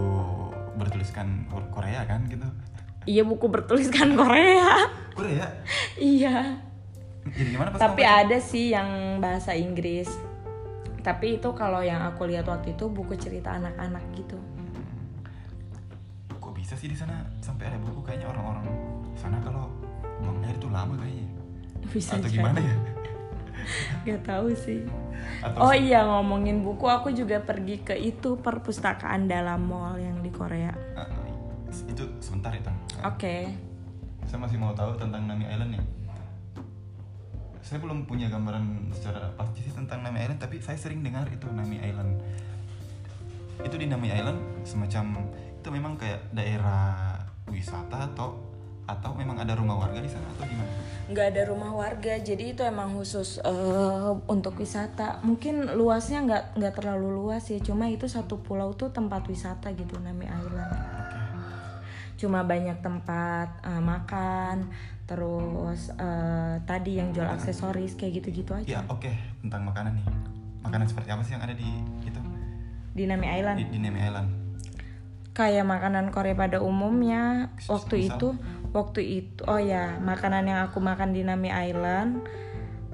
bertuliskan Korea kan gitu? iya buku bertuliskan Korea Korea? iya Jadi gimana pas tapi ada sih yang bahasa Inggris tapi itu kalau yang aku lihat waktu itu buku cerita anak-anak gitu Kok bisa sih di sana sampai ada buku kayaknya orang-orang sana kalau buang air itu lama kayaknya. bisa Atau jadi. gimana ya? Gak tahu sih Atau Oh iya ngomongin buku aku juga pergi ke itu perpustakaan dalam mall yang di Korea. Ah, itu sebentar itu. Oke. Saya masih mau tahu tentang Nami Island ya. Saya belum punya gambaran secara pasti sih tentang Nami Island, tapi saya sering dengar itu Nami Island. Itu di Nami Island semacam itu memang kayak daerah wisata atau atau memang ada rumah warga di sana atau gimana? Nggak ada rumah warga, jadi itu emang khusus eh, untuk wisata. Mungkin luasnya nggak nggak terlalu luas ya, cuma itu satu pulau tuh tempat wisata gitu Nami Island. Oke. Cuma banyak tempat eh, makan, terus eh, tadi yang jual aksesoris kayak gitu-gitu Ya aja oke tentang makanan nih. Makanan seperti apa sih yang ada di itu di Nami Island. di, di Nami Island? kayak makanan Korea pada umumnya waktu Misal? itu waktu itu oh ya makanan yang aku makan di Nami Island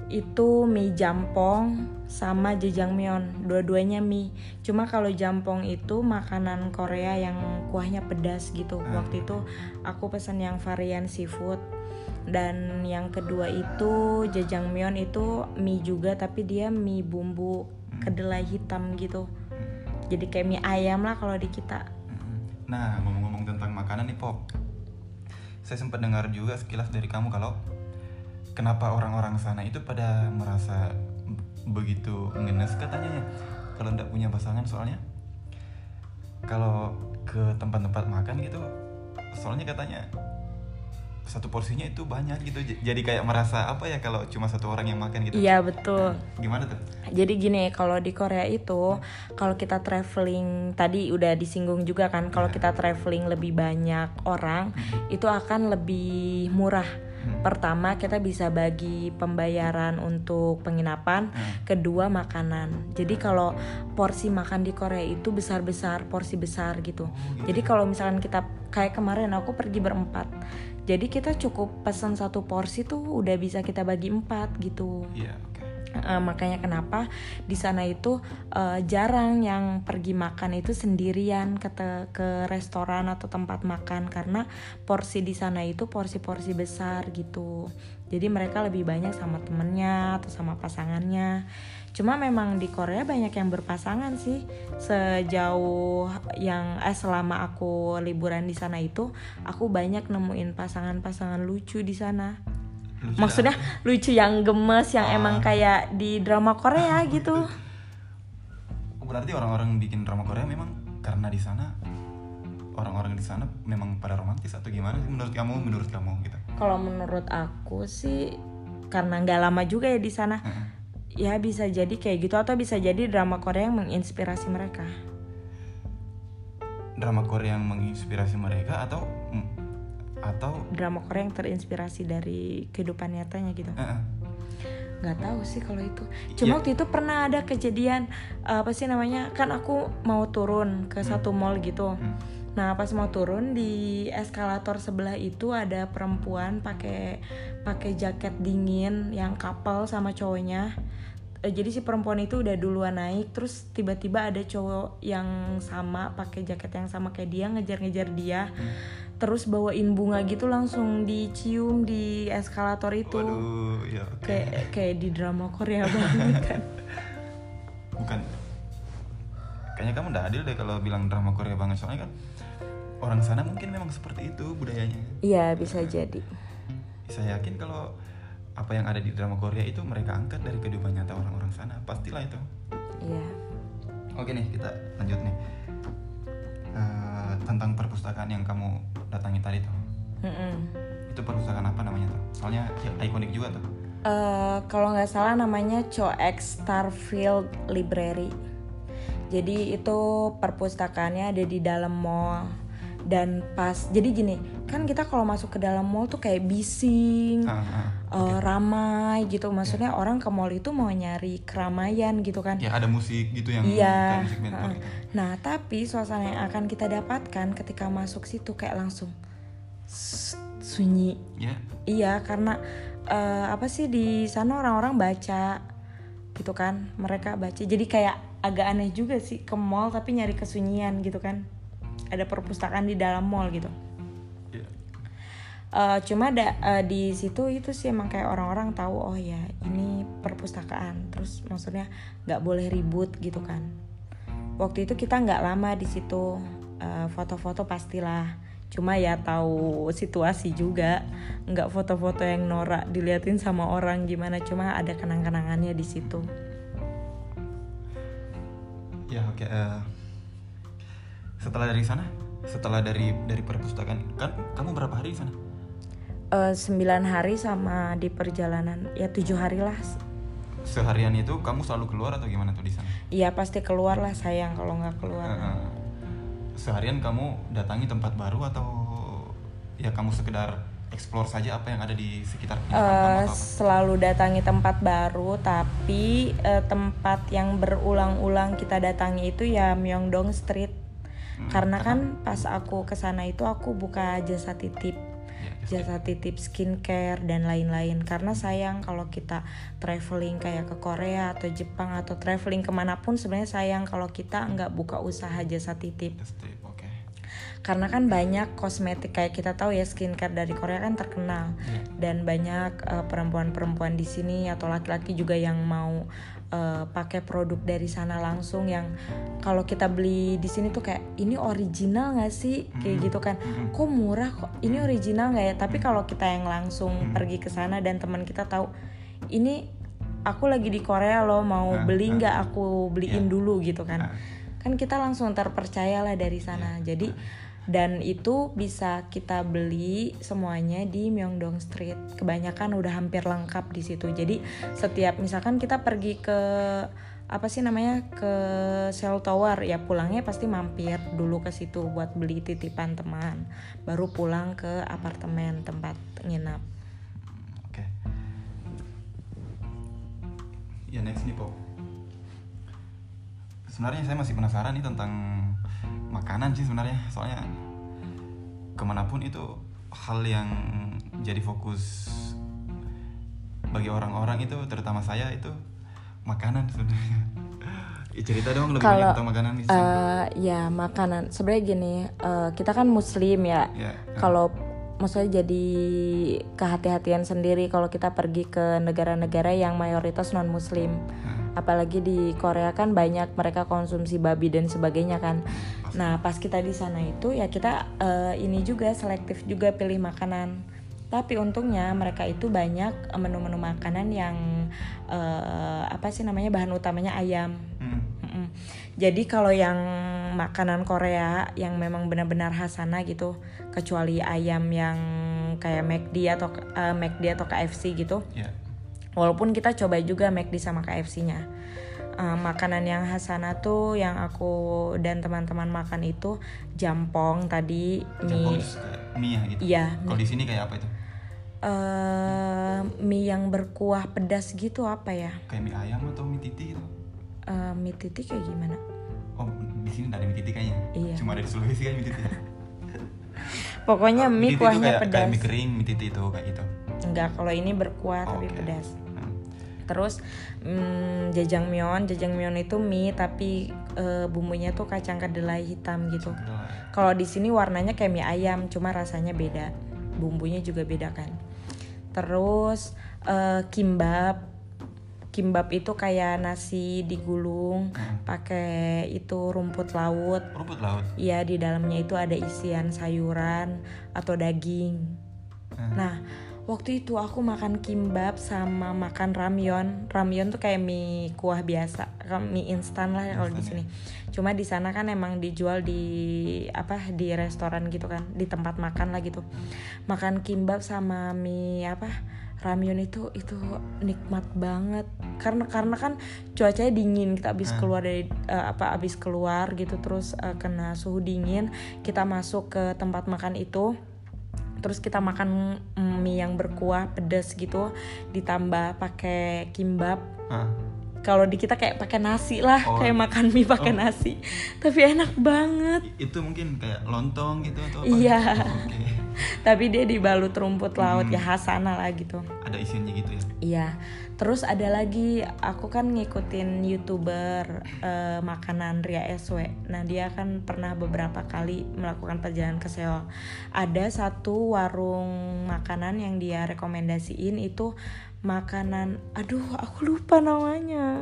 itu mie jampong sama jajangmyeon. Dua-duanya mie. Cuma kalau jampong itu makanan Korea yang kuahnya pedas gitu. Waktu itu aku pesan yang varian seafood. Dan yang kedua itu jajangmyeon itu mie juga tapi dia mie bumbu kedelai hitam gitu. Jadi kayak mie ayam lah kalau di kita. Mm-mm. Nah, ngomong-ngomong tentang makanan nih, Pop. Saya sempat dengar juga sekilas dari kamu kalau kenapa orang-orang sana itu pada merasa begitu ngenes katanya ya. Kalau ndak punya pasangan soalnya kalau ke tempat-tempat makan gitu soalnya katanya satu porsinya itu banyak gitu jadi kayak merasa apa ya kalau cuma satu orang yang makan gitu Iya betul. gimana tuh Jadi gini, kalau di Korea itu kalau kita traveling tadi udah disinggung juga kan, kalau Iya. kita traveling lebih banyak orang itu akan lebih murah. Pertama kita bisa bagi pembayaran untuk penginapan, kedua makanan. Jadi kalau porsi makan di Korea itu besar-besar, porsi besar gitu. Jadi kalau misalkan kita kayak kemarin aku pergi berempat. Jadi kita cukup pesan satu porsi tuh udah bisa kita bagi empat gitu. iya Eh, makanya kenapa di sana itu eh, jarang yang pergi makan itu sendirian ke te- ke restoran atau tempat makan karena porsi di sana itu porsi-porsi besar gitu. Jadi mereka lebih banyak sama temennya atau sama pasangannya. Cuma memang di Korea banyak yang berpasangan sih. Sejauh yang eh selama aku liburan di sana itu, aku banyak nemuin pasangan-pasangan lucu di sana. Lucu Maksudnya lucu yang gemes yang Ah. emang kayak di drama Korea gitu. Oh, Berarti orang-orang bikin drama Korea memang karena di sana orang-orang di sana memang pada romantis atau gimana sih menurut kamu? Menurut kamu gitu? Kalau menurut aku sih karena nggak lama juga ya di sana. Ya bisa jadi kayak gitu atau bisa jadi drama Korea yang menginspirasi mereka. Drama Korea yang menginspirasi mereka atau atau Drama Korea yang terinspirasi dari kehidupan nyatanya gitu. Heeh. nggak tahu sih kalau itu cuma Iya. waktu itu pernah ada kejadian eh, apa sih namanya kan aku mau turun ke satu mall gitu Hmm. nah pas mau turun di eskalator sebelah itu ada perempuan pakai pakai jaket dingin yang couple sama cowoknya Eh, jadi si perempuan itu udah duluan naik terus tiba-tiba ada cowok yang sama pakai jaket yang sama kayak dia ngejar-ngejar dia terus bawain bunga gitu langsung dicium di eskalator itu Waduh, ya oke. kayak kayak di drama Korea (laughs) banget kan Bukan. Kayaknya kamu udah adil deh kalau bilang drama Korea banget soalnya kan orang sana mungkin memang seperti itu budayanya. iya bisa jadi Saya yakin kalau apa yang ada di drama Korea itu mereka angkat dari kehidupan nyata orang-orang sana, pastilah itu. iya Oke nih kita lanjut nih Eh, tentang perpustakaan yang kamu datangi tadi tuh. Mm-mm. Itu perpustakaan apa namanya tuh? Soalnya ya, ikonik juga tuh. Eh, kalau nggak salah namanya Choex Starfield Library. Jadi itu perpustakaannya ada di dalam mall dan pas jadi gini kan kita kalau masuk ke dalam mall tuh kayak bising Ah, eh, ramai gitu maksudnya orang ke mall itu mau nyari keramaian gitu kan Ya ada musik gitu yang Iya. musik gitu. Nah, tapi suasana yang akan kita dapatkan ketika masuk situ kayak langsung sunyi. Ya. Iya, karena eh, apa sih di sana orang-orang baca gitu kan. Mereka baca. Jadi kayak agak aneh juga sih ke mall tapi nyari kesunyian gitu kan. Ada perpustakaan di dalam mall gitu. Eh, cuma da, eh, di situ itu sih emang kayak orang-orang tahu oh ya ini perpustakaan. Terus maksudnya nggak boleh ribut gitu kan. Waktu itu kita nggak lama di situ Eh, foto-foto pastilah. Cuma ya tahu situasi juga. Nggak foto-foto yang norak diliatin sama orang gimana. Cuma ada kenang-kenangannya di situ. Ya oke. eh, setelah dari sana, setelah dari dari perpustakaan, kan kamu berapa hari di sana? Eh, sembilan hari sama di perjalanan. Ya tujuh hari lah. Seharian itu kamu selalu keluar atau gimana tuh di sana? Iya pasti keluar lah sayang kalau nggak keluar. Eh, seharian kamu datangi tempat baru atau ya kamu sekedar explore saja apa yang ada di sekitar apa? selalu datangi tempat baru tapi eh, tempat yang berulang-ulang kita datangi itu ya Myeongdong Street. Hmm, karena kan pas aku ke sana itu aku buka jasa titip jasa titip skincare dan lain-lain. Karena sayang kalau kita traveling kayak ke Korea atau Jepang atau traveling ke mana pun sebenarnya sayang kalau kita nggak buka usaha jasa titip. Karena kan banyak kosmetik kayak kita tahu ya skincare dari Korea kan terkenal. Iya. dan banyak eh, perempuan-perempuan di sini atau laki-laki juga yang mau eh, pakai produk dari sana langsung yang kalau kita beli di sini tuh kayak ini original nggak sih? Kayak gitu kan. Kok murah? Kok ini original nggak ya? Tapi kalau kita yang langsung pergi ke sana dan teman kita tahu ini aku lagi di Korea loh mau Ah, beli ah. nggak aku beliin Iya. dulu gitu kan. Ah. kan kita langsung terpercaya lah dari sana. Jadi dan itu bisa kita beli semuanya di Myeongdong Street kebanyakan udah hampir lengkap di situ jadi setiap misalkan kita pergi ke apa sih namanya ke Cell Tower ya pulangnya pasti mampir dulu ke situ buat beli titipan teman baru pulang ke apartemen tempat nginap Oke. Ya next nih Pop. Sebenarnya saya masih penasaran nih tentang makanan sih sebenarnya. Soalnya ke mana pun itu hal yang jadi fokus bagi orang-orang itu, terutama saya itu makanan sebenarnya. (laughs) Ya, cerita dong lebih Kalau, banyak tentang makanan. Eh, ya makanan sebenarnya gini eh, kita kan muslim ya Ya. kalau maksudnya jadi kehati-hatian sendiri kalau kita pergi ke negara-negara yang mayoritas non muslim Nah, apalagi di Korea kan banyak mereka konsumsi babi dan sebagainya kan nah pas kita di sana itu ya kita eh, ini juga selektif juga pilih makanan tapi untungnya mereka itu banyak menu-menu makanan yang eh, apa sih namanya bahan utamanya ayam mm, Mm-mm. Jadi kalau yang makanan Korea yang memang benar-benar khas sana gitu, kecuali ayam yang kayak McD atau eh, McD atau KFC gitu. ya. Walaupun kita coba juga McD sama KFC-nya. Eh, makanan yang khas sana tuh yang aku dan teman-teman makan itu jampong tadi Jambon mie kayak mie ya gitu. Iya, Kalau di sini kayak apa itu? eh, mie yang berkuah pedas gitu apa ya? Kayak mie ayam atau mie titi gitu? Eh, mie titik kayak gimana? Oh, di sini ada mie titi kayaknya. Iya. Cuma ada di Sulawesi kan mie titi. Pokoknya mie titi itu kuahnya kayak, pedas. Kayak mie kering, mie titi itu kayak gitu. Enggak, kalau ini berkuah tapi Oke. pedas. Hmm. Terus mm, jajangmyeon, jajangmyeon itu mie tapi eh, bumbunya tuh kacang kedelai hitam gitu. Kalau di sini warnanya kayak mie ayam, cuma rasanya beda. Bumbunya juga beda kan. Terus eh, kimbap. Kimbap itu kayak nasi digulung Hmm. pakai itu rumput laut. Rumput laut. Iya, di dalamnya itu ada isian sayuran atau daging. Hmm. Nah, waktu itu aku makan kimbap sama makan ramyeon. Ramyeon tuh kayak mie kuah biasa, mie instan lah ya kalau di sini. Cuma di sana kan emang dijual di apa di restoran gitu kan, di tempat makan lah gitu. Makan kimbap sama mie apa? ramyun itu itu nikmat banget karena karena kan cuacanya dingin kita habis Ah. keluar dari eh, apa habis keluar gitu terus eh, kena suhu dingin kita masuk ke tempat makan itu terus kita makan mie yang berkuah pedas gitu ditambah pakai kimbap. Ah, kalau di kita kayak pakai nasi lah Oh. kayak makan mie pakai Oh. nasi. Tapi enak banget. Itu mungkin kayak lontong gitu atau apa? Iya. oke. (laughs) Tapi dia dibalut rumput laut Hmm. ya khas sana lah gitu. Ada isiannya gitu ya? Iya, terus ada lagi aku kan ngikutin youtuber eh, makanan Ria SW. Nah dia kan pernah beberapa kali melakukan perjalanan ke Seoul. Ada satu warung makanan yang dia rekomendasiin itu makanan, aduh aku lupa namanya.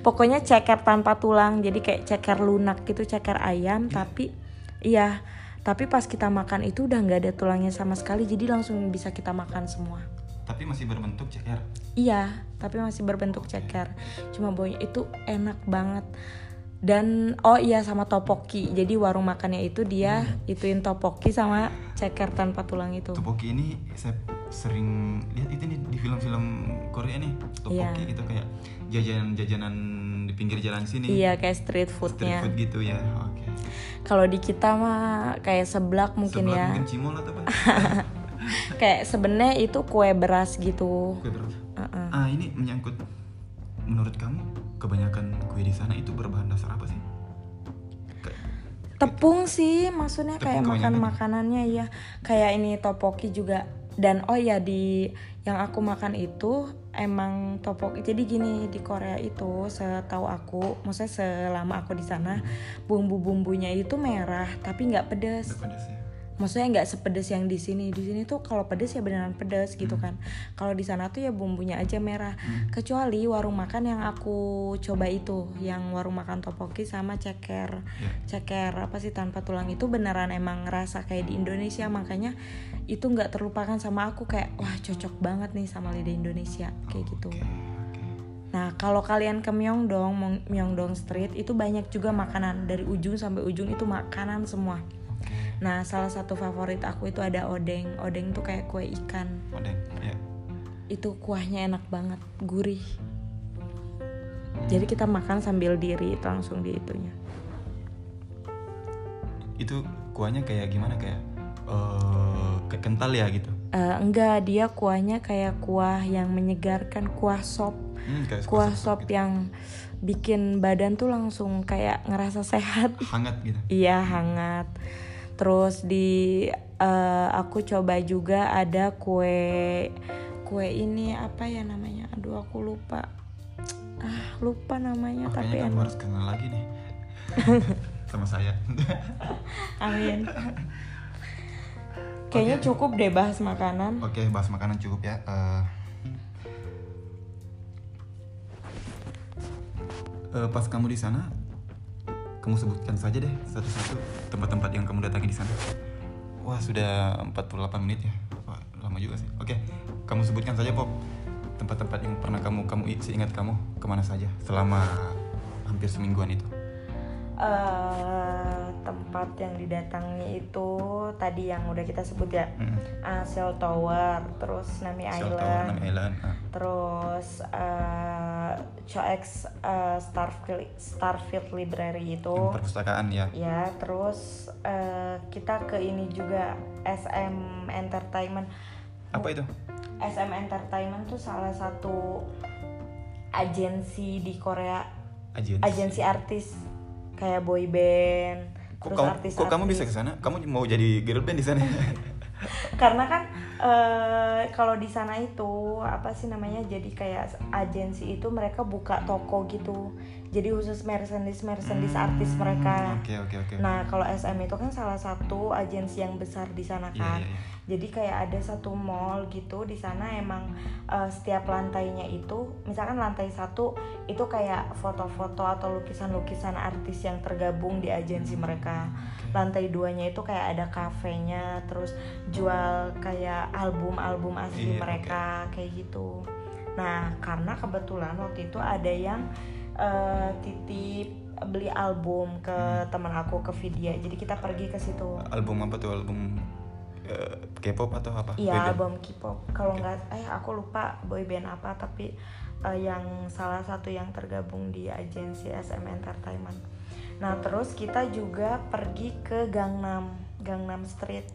Pokoknya ceker tanpa tulang, jadi kayak ceker lunak gitu, ceker ayam. Tapi iya, tapi pas kita makan itu udah nggak ada tulangnya sama sekali, jadi langsung bisa kita makan semua. Tapi masih berbentuk ceker Iya, tapi masih berbentuk ceker. Cuma baunya itu enak banget. Dan oh iya sama topoki. Jadi warung makannya itu dia ituin topoki sama ceker tanpa tulang itu. Topoki ini saya sering lihat itu nih di film-film Korea nih Topoki Iya. gitu kayak jajanan-jajanan di pinggir jalan sini Iya kayak street street foodnya. food gitu ya oke Kalau di kita mah kayak seblak mungkin Sebelah ya. mungkin cimol atau apa (laughs) (laughs) Kayak sebenarnya itu kue beras gitu. kue beras Uh-uh. ah ini menyangkut menurut kamu kebanyakan kue di sana itu berbahan dasar apa sih Kayak- Tepung sih, maksudnya Tepung kayak makan kebanyakan. makanannya ya. Kayak ini topoki juga. Dan oh ya di yang aku makan itu emang topoki. Jadi gini di Korea itu setahu aku, maksudnya selama aku di sana bumbu-bumbunya itu merah tapi nggak pedes. Pedas ya Maksudnya nggak sepedes yang di sini. Di sini tuh kalau pedes ya beneran pedes gitu kan. Kalau di sana tuh ya bumbunya aja merah. Kecuali warung makan yang aku coba itu, yang warung makan topoki sama ceker ya ceker apa sih tanpa tulang itu beneran emang ngerasa kayak di Indonesia makanya itu nggak terlupakan sama aku kayak wah cocok banget nih sama lidah Indonesia kayak gitu. Nah kalau kalian ke Myeongdong, Myeongdong Street itu banyak juga makanan dari ujung sampai ujung itu makanan semua. Nah salah satu favorit aku itu ada odeng. Odeng tuh kayak kue ikan. odeng ya Itu kuahnya enak banget, gurih. Jadi kita makan sambil diri itu langsung di itunya. itu kuahnya kayak gimana kayak kayak kental ya gitu Eh, enggak, dia kuahnya kayak kuah yang menyegarkan, kuah sop. Hmm, kayak Kuah sop sop yang bikin badan tuh langsung kayak ngerasa sehat. gitu. hangat gitu Iya, hangat. Terus di eh, aku coba juga ada kue kue ini apa ya namanya? Aduh, aku lupa. Ah, lupa namanya Oh, tapi kamu harus kenal lagi nih (laughs) sama saya Amin. (laughs) Kayaknya cukup deh bahas makanan. oke bahas makanan cukup ya Eh, eh, pas kamu di sana kamu sebutkan saja deh satu-satu tempat-tempat yang kamu datangi di sana. Wah sudah 48 menit ya. Wah, lama juga sih. Oke kamu sebutkan saja Pop. Tempat-tempat yang pernah kamu kamu i- seingat kamu ke mana saja selama hampir semingguan itu eh tempat yang didatangi itu tadi yang udah kita sebut ya? Mm. Ah, Seoul Tower terus Nami Shell Tower, Island Nami Island ah. terus uh, Choex uh, Starfield Starfield Library itu. Yang perpustakaan ya? Ya terus eh, kita ke ini juga SM Entertainment. Apa itu? SM Entertainment tuh salah satu agensi di Korea. Agensi. Agensi artis kayak boy band kok terus kamu, artis kok kamu bisa ke sana kamu mau jadi girl band di sana? (laughs) Karena kan eh, kalau di sana itu apa sih namanya jadi kayak agensi itu mereka buka toko gitu jadi khusus merchandise merchandise artis mereka. oke oke oke. Nah kalau SM itu kan salah satu agensi yang besar di sana Iya, kan. iya, iya. jadi kayak ada satu mall gitu di sana emang eh, setiap lantainya itu misalkan lantai satu itu kayak foto-foto atau lukisan-lukisan artis yang tergabung di agensi mereka. lantai duanya itu kayak ada kafenya terus jual kayak album-album asli Iya, mereka kayak gitu. Nah karena kebetulan waktu itu ada yang eh, titip beli album ke Hmm. teman aku ke Vidya jadi kita pergi ke situ album apa tuh album eh, K-pop atau apa? Iya album K-pop. Kalau nggak, eh aku lupa boyband apa tapi eh, yang salah satu yang tergabung di agensi SM Entertainment. Nah terus kita juga pergi ke Gangnam, Gangnam Street.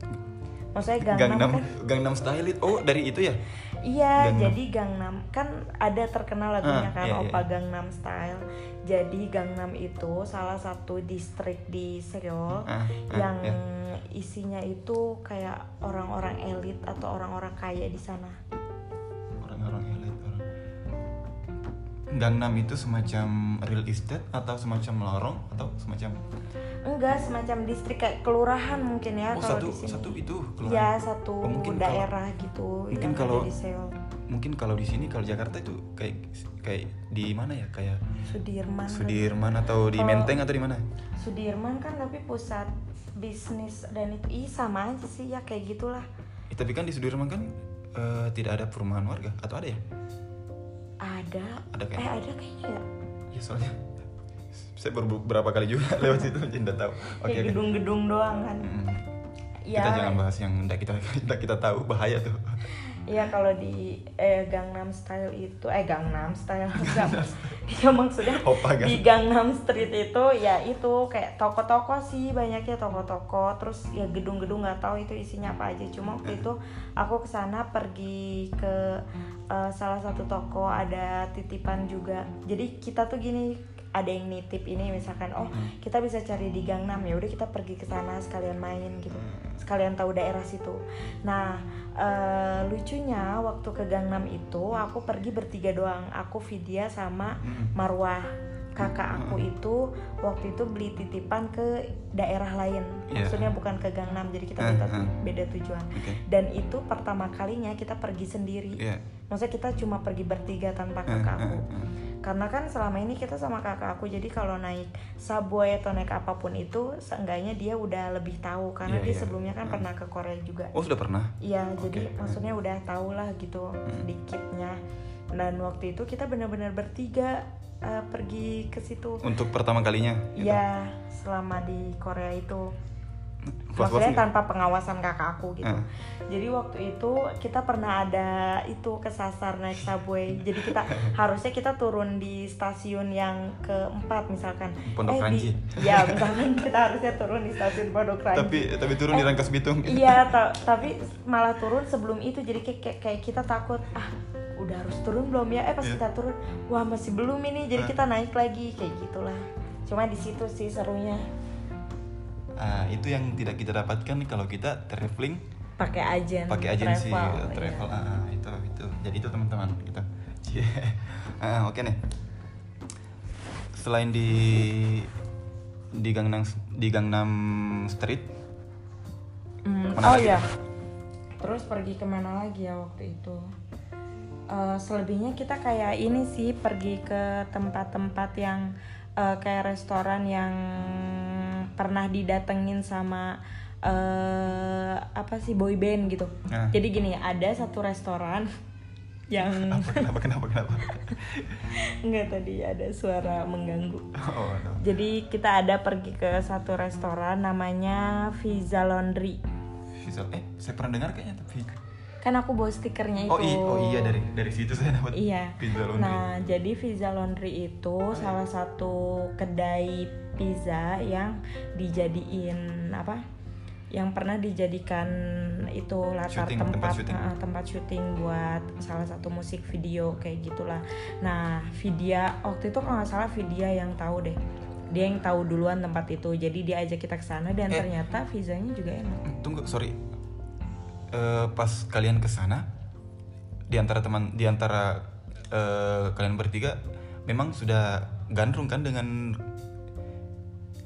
Maksudnya Gangnam, Gangnam kan? Gangnam Style. Oh, dari itu ya? Iya, Gangnam. jadi Gangnam kan ada terkenal lagunya Ah, kan iya, iya. Oppa Gangnam Style. Jadi Gangnam itu salah satu distrik di Seoul Ah, ah, yang iya. isinya itu kayak orang-orang elit atau orang-orang kaya di sana. Orang-orang elit. Gangnam itu semacam real estate atau semacam lorong atau semacam Enggak, semacam distrik kayak kelurahan mungkin ya Oh, kalau satu di sini. satu itu kelurahan. satu Oh, mungkin kalau- daerah gitu mungkin kalau- di Seoul. Mungkin kalau di sini kalau Jakarta itu kayak kayak di mana ya? Kayak Sudirman. kan. Sudirman atau di Kalau- Menteng atau di mana? Sudirman kan tapi pusat bisnis dan itu ih sama aja sih ya kayak gitulah. Eh, tapi kan di Sudirman kan eh, tidak ada perumahan warga atau ada ya? Ada. Ada kayak- Eh ada kayaknya ya. Ya soalnya saya baru beberapa kali juga (laughs) lewat situ jadi nggak tahu. Oke oke. gedung-gedung doang kan. Mm-mm. Ya. Kita jangan bahas yang nggak kita (laughs) nggak kita tahu bahaya tuh. Iya kalau di eh, Gangnam Style itu eh Gangnam Style (laughs) enggak. ya maksudnya kan? di Gangnam Street itu ya itu kayak toko-toko sih banyaknya toko-toko terus ya gedung-gedung nggak tahu itu isinya apa aja cuma waktu itu aku ke sana pergi ke eh, salah satu toko ada titipan juga jadi kita tuh gini ada yang nitip ini misalkan oh kita bisa cari di Gangnam ya udah kita pergi ke sana sekalian main gitu sekalian tahu daerah situ nah eh, lucunya waktu ke Gangnam itu aku pergi bertiga doang aku Vidya sama Mm-mm. Marwah kakak aku itu waktu itu beli titipan ke daerah lain Iya. maksudnya bukan ke Gangnam jadi kita beda, ah. beda tujuan Oke. dan itu pertama kalinya kita pergi sendiri Iya. maksudnya kita cuma pergi bertiga tanpa kakak aku ah. Karena kan selama ini kita sama kakak aku jadi kalau naik subway atau naik apa pun itu seenggaknya dia udah lebih tahu karena Iya, dia iya. sebelumnya kan Ah. pernah ke Korea juga Oh sudah pernah? Iya, Oke. jadi maksudnya udah tau lah gitu sedikitnya. Dan waktu itu kita benar-benar bertiga eh, pergi ke situ. Untuk pertama kalinya? gitu? Iya, selama di Korea itu. Maksudnya tanpa pengawasan kakak aku gitu. Ah. Jadi waktu itu kita pernah ada itu kesasar naik subway. Jadi kita (laughs) harusnya kita turun di stasiun yang keempat misalkan. Pondok di- Ranji. Iya, misalkan kita harusnya turun di stasiun Pondok Ranji. Tapi tapi turun di Rangkas Bitung. Iya, (laughs) ta- tapi malah turun sebelum itu jadi kayak, kayak, kita takut ah udah harus turun belum ya? Eh pas Iya. kita turun, wah masih belum ini. Jadi Ah. kita naik lagi kayak gitulah. Cuma di situ sih serunya Ah, itu yang tidak kita dapatkan kalau kita traveling pakai agen pakai agensi travel, uh, travel. iya. Ah, itu itu. Jadi itu teman-teman gitu. Cie. (laughs) Ah, oke nih. Selain di di Gangnam di Gangnam Street, Ke mana oh lagi? ya. Terus pergi ke mana lagi ya waktu itu? Eh, selebihnya kita kayak ini sih pergi ke tempat-tempat yang eh, kayak restoran yang pernah didatengin sama eh apa sih boy band gitu. Nah. Jadi gini ada satu restoran (laughs) yang apa kenapa kenapa kenapa? (laughs) enggak tadi ada suara mengganggu. Oh, no. Jadi kita ada pergi ke satu restoran namanya Visa Laundry. Visual. Eh, saya pernah dengar kayaknya tapi. Kan aku bawa stikernya itu. Oh, i oh iya dari dari situ saya dapat Iya. pizza laundry. Nah, jadi Visa Laundry itu salah satu kedai pizza yang dijadiin apa? Yang pernah dijadikan itu latar Syuting, tempat tempat syuting. eh, tempat syuting buat salah satu musik video kayak gitulah. Nah, Vidya waktu itu kalau nggak salah Vidya yang tahu deh. Dia yang tahu duluan tempat itu. Jadi dia ajak kita ke sana dan Eh. ternyata visanya juga enak. Tunggu, sorry. Eh, pas kalian ke sana, di antara teman, di antara eh, kalian bertiga, memang sudah gandrung kan dengan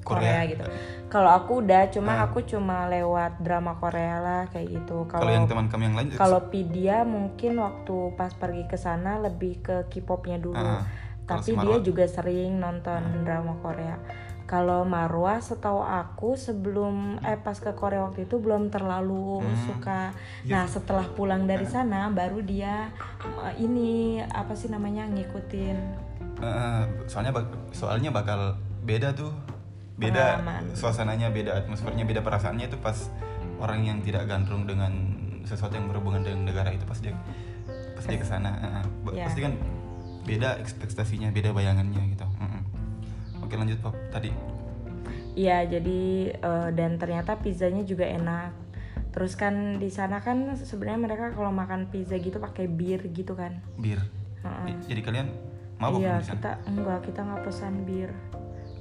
Korea, Korea, gitu. Kalau aku udah, cuma Ah. aku cuma lewat drama Korea lah kayak gitu. Kalau yang teman kami yang lain, kalau Pidia mungkin waktu pas pergi ke sana lebih ke K-popnya dulu. Ah, kalau Tapi dia Marwa? Ah. juga sering nonton drama Korea. Kalau Marwah setahu aku sebelum eh pas ke Korea waktu itu belum terlalu Hmm. suka. Iya. Nah, setelah pulang Ah. dari sana baru dia eh, ini apa sih namanya ngikutin eh, soalnya bak- soalnya bakal beda tuh, beda Pengalaman. suasananya, beda atmosfernya, beda perasaannya itu pas orang yang tidak gandrung dengan sesuatu yang berhubungan dengan negara itu pasti dia pasti dia ke sana Heeh. Ba- Ya. pasti kan beda ekspektasinya beda bayangannya gitu oke lanjut pop tadi Iya, jadi eh, dan ternyata pizzanya juga enak. Terus kan di sana kan sebenarnya mereka kalau makan pizza gitu pakai bir gitu kan. bir Heeh. J- jadi kalian mabok iya, sana kita enggak, kita nggak pesan bir.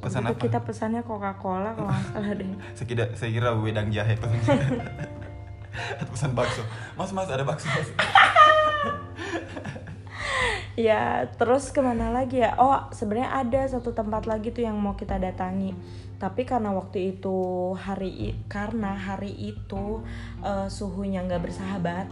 Pesan apa? kita pesannya Coca-Cola kalau nggak salah deh. saya kira saya kira wedang jahe pesan atau (laughs) pesan bakso mas mas ada bakso mas (laughs) Ya, terus ke mana lagi ya? Oh, sebenarnya ada satu tempat lagi tuh yang mau kita datangi. Tapi karena waktu itu hari karena hari itu eh, suhunya nggak bersahabat,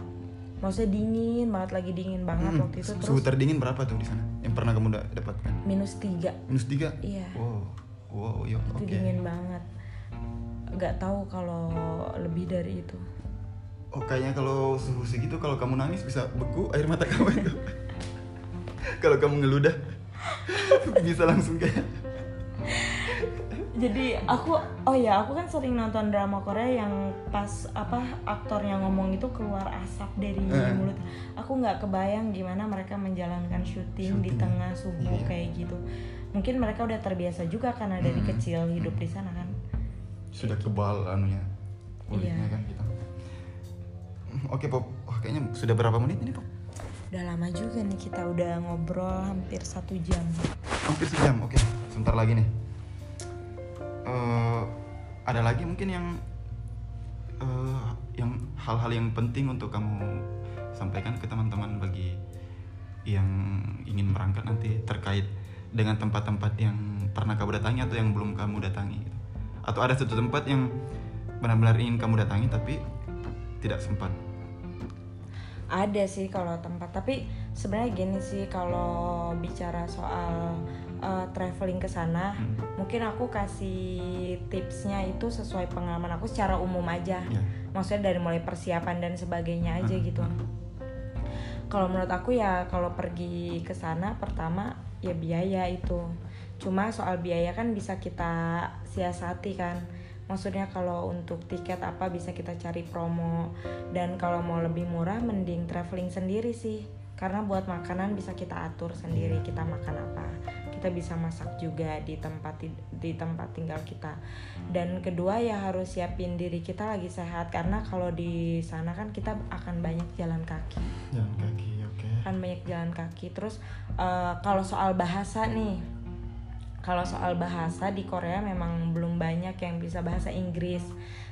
maksudnya dingin banget lagi dingin banget Hmm, waktu itu suhu terus terdingin berapa tuh di sana yang pernah kamu da- dapatkan minus tiga. minus tiga Iya. wow wow yuk Itu oke dingin banget. Nggak tahu kalau lebih dari itu. oh kayaknya kalau suhu segitu kalau kamu nangis bisa beku air mata kamu itu (laughs) kalau kamu ngeludah (laughs) bisa langsung kayak Jadi aku oh ya aku kan sering nonton drama Korea yang pas apa aktornya ngomong itu keluar asap dari Eh. mulut. Aku nggak kebayang gimana mereka menjalankan syuting, di tengah suhu Iya. kayak gitu. Mungkin mereka udah terbiasa juga karena dari Hmm. kecil hidup di sana kan. sudah kebal anunya kulitnya Iya. kan gitu oke pop Wah, kayaknya sudah berapa menit ini pop Udah lama juga nih kita udah ngobrol hampir satu jam. hampir sejam oke sebentar lagi nih Eh, ada lagi mungkin yang eh, yang hal-hal yang penting untuk kamu sampaikan ke teman-teman bagi yang ingin berangkat nanti terkait dengan tempat-tempat yang pernah kamu datangi atau yang belum kamu datangi gitu. atau ada satu tempat yang benar-benar ingin kamu datangi tapi tidak sempat Ada sih kalau tempat, tapi sebenarnya gini sih kalau bicara soal uh, traveling ke sana, Hmm. mungkin aku kasih tipsnya itu sesuai pengalaman aku secara umum aja. ya Maksudnya dari mulai persiapan dan sebagainya aja Hmm, gitu. Kalau menurut aku ya kalau pergi ke sana pertama ya biaya itu. Cuma soal biaya kan bisa kita siasati kan. Maksudnya kalau untuk tiket apa bisa kita cari promo dan kalau mau lebih murah mending traveling sendiri sih. Karena buat makanan bisa kita atur sendiri kita makan apa. Kita bisa masak juga di tempat di tempat tinggal kita. Dan kedua ya harus siapin diri kita lagi sehat. Karena kalau di sana kan kita akan banyak jalan kaki. Jalan kaki oke. Kan banyak jalan kaki. Terus eh, kalau soal bahasa nih kalau soal bahasa di Korea memang belum banyak yang bisa bahasa Inggris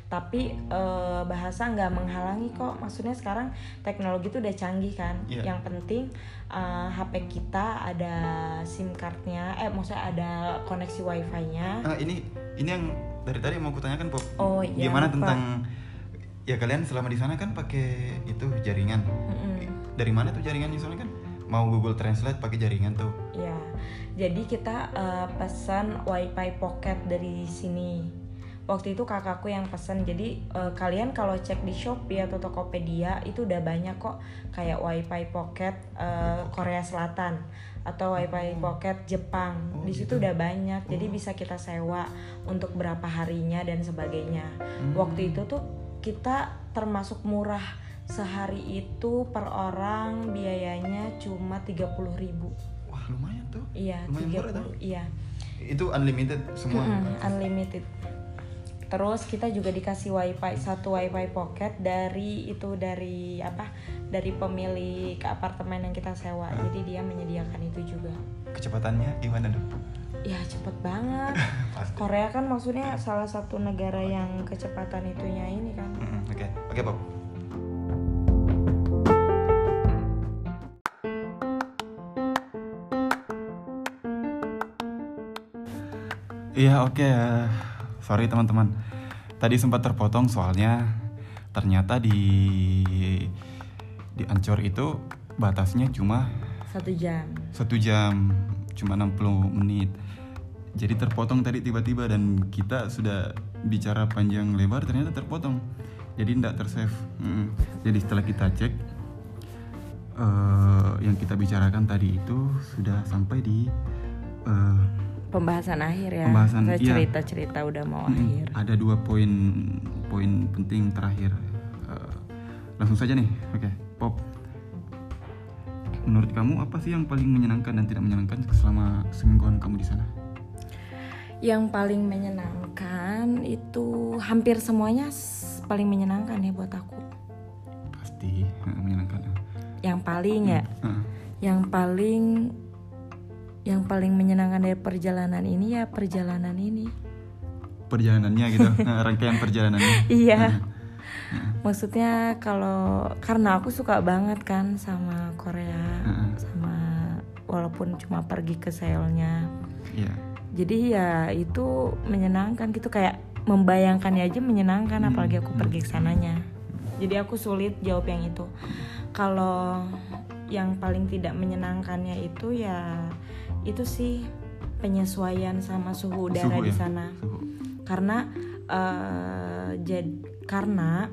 tapi eh, bahasa nggak menghalangi kok maksudnya sekarang teknologi itu udah canggih kan Iya. yang penting eh, HP kita ada SIM cardnya eh maksudnya ada koneksi wifi-nya Ah, ini ini yang dari tadi mau kutanyakan pop Oh, iya, gimana lupa. tentang ya kalian selama di sana kan pakai itu jaringan Mm-mm. dari mana tuh jaringannya soalnya kan mau Google Translate pakai jaringan tuh Ya, jadi kita eh, pesan WiFi Pocket dari sini. Waktu itu kakakku yang pesan. Jadi eh, kalian kalau cek di Shopee atau Tokopedia itu udah banyak kok kayak WiFi Pocket eh, Korea Selatan atau WiFi Pocket Jepang. Oh, di situ gitu. udah banyak. Jadi bisa kita sewa untuk berapa harinya dan sebagainya. Hmm. Waktu itu tuh kita termasuk murah. Sehari itu per orang biayanya cuma 30.000 ribu wah lumayan tuh Iya, Lumayan murah 30 tuh. iya. itu unlimited semua Mm-mm, unlimited. Terus kita juga dikasih wifi satu wifi pocket dari itu dari apa? Dari pemilik apartemen yang kita sewa. Ah. Jadi dia menyediakan itu juga. kecepatannya gimana dong Ya cepet banget. (laughs) Korea kan maksudnya salah satu negara yang kecepatan itunya ini kan. Oke oke pop Iya oke sorry teman-teman. Tadi sempat terpotong soalnya. Ternyata di di Ancor itu batasnya cuma Satu jam. satu jam cuma 60 menit. Jadi terpotong tadi tiba-tiba dan kita sudah bicara panjang lebar ternyata terpotong. Jadi tidak tersave. Jadi setelah kita cek eh, yang kita bicarakan tadi itu sudah sampai di eh, pembahasan akhir ya. Pembahasan, Saya iya. cerita-cerita udah mau Mm-mm. akhir. Ada dua poin poin penting terakhir. Eh, langsung saja nih, oke. Pop. Menurut kamu apa sih yang paling menyenangkan dan tidak menyenangkan selama semingguan kamu di sana? Yang paling menyenangkan itu hampir semuanya paling menyenangkan ya buat aku. Pasti (laughs) menyenangkan. Yang paling ya, Eh, yang paling yang paling menyenangkan dari perjalanan ini ya perjalanan ini. perjalanannya gitu, (laughs) eh, rangkaian perjalanannya. Iya. Maksudnya kalau karena aku suka banget kan sama Korea, sama walaupun cuma pergi ke Seoulnya. Iya. Jadi ya itu menyenangkan gitu kayak membayangkannya aja menyenangkan Hmm, apalagi aku hmm. pergi ke sananya. Jadi aku sulit jawab yang itu. Kalau yang paling tidak menyenangkannya itu ya itu sih penyesuaian sama suhu udara Suhu di ya? sana Suhu. karena eh jad- karena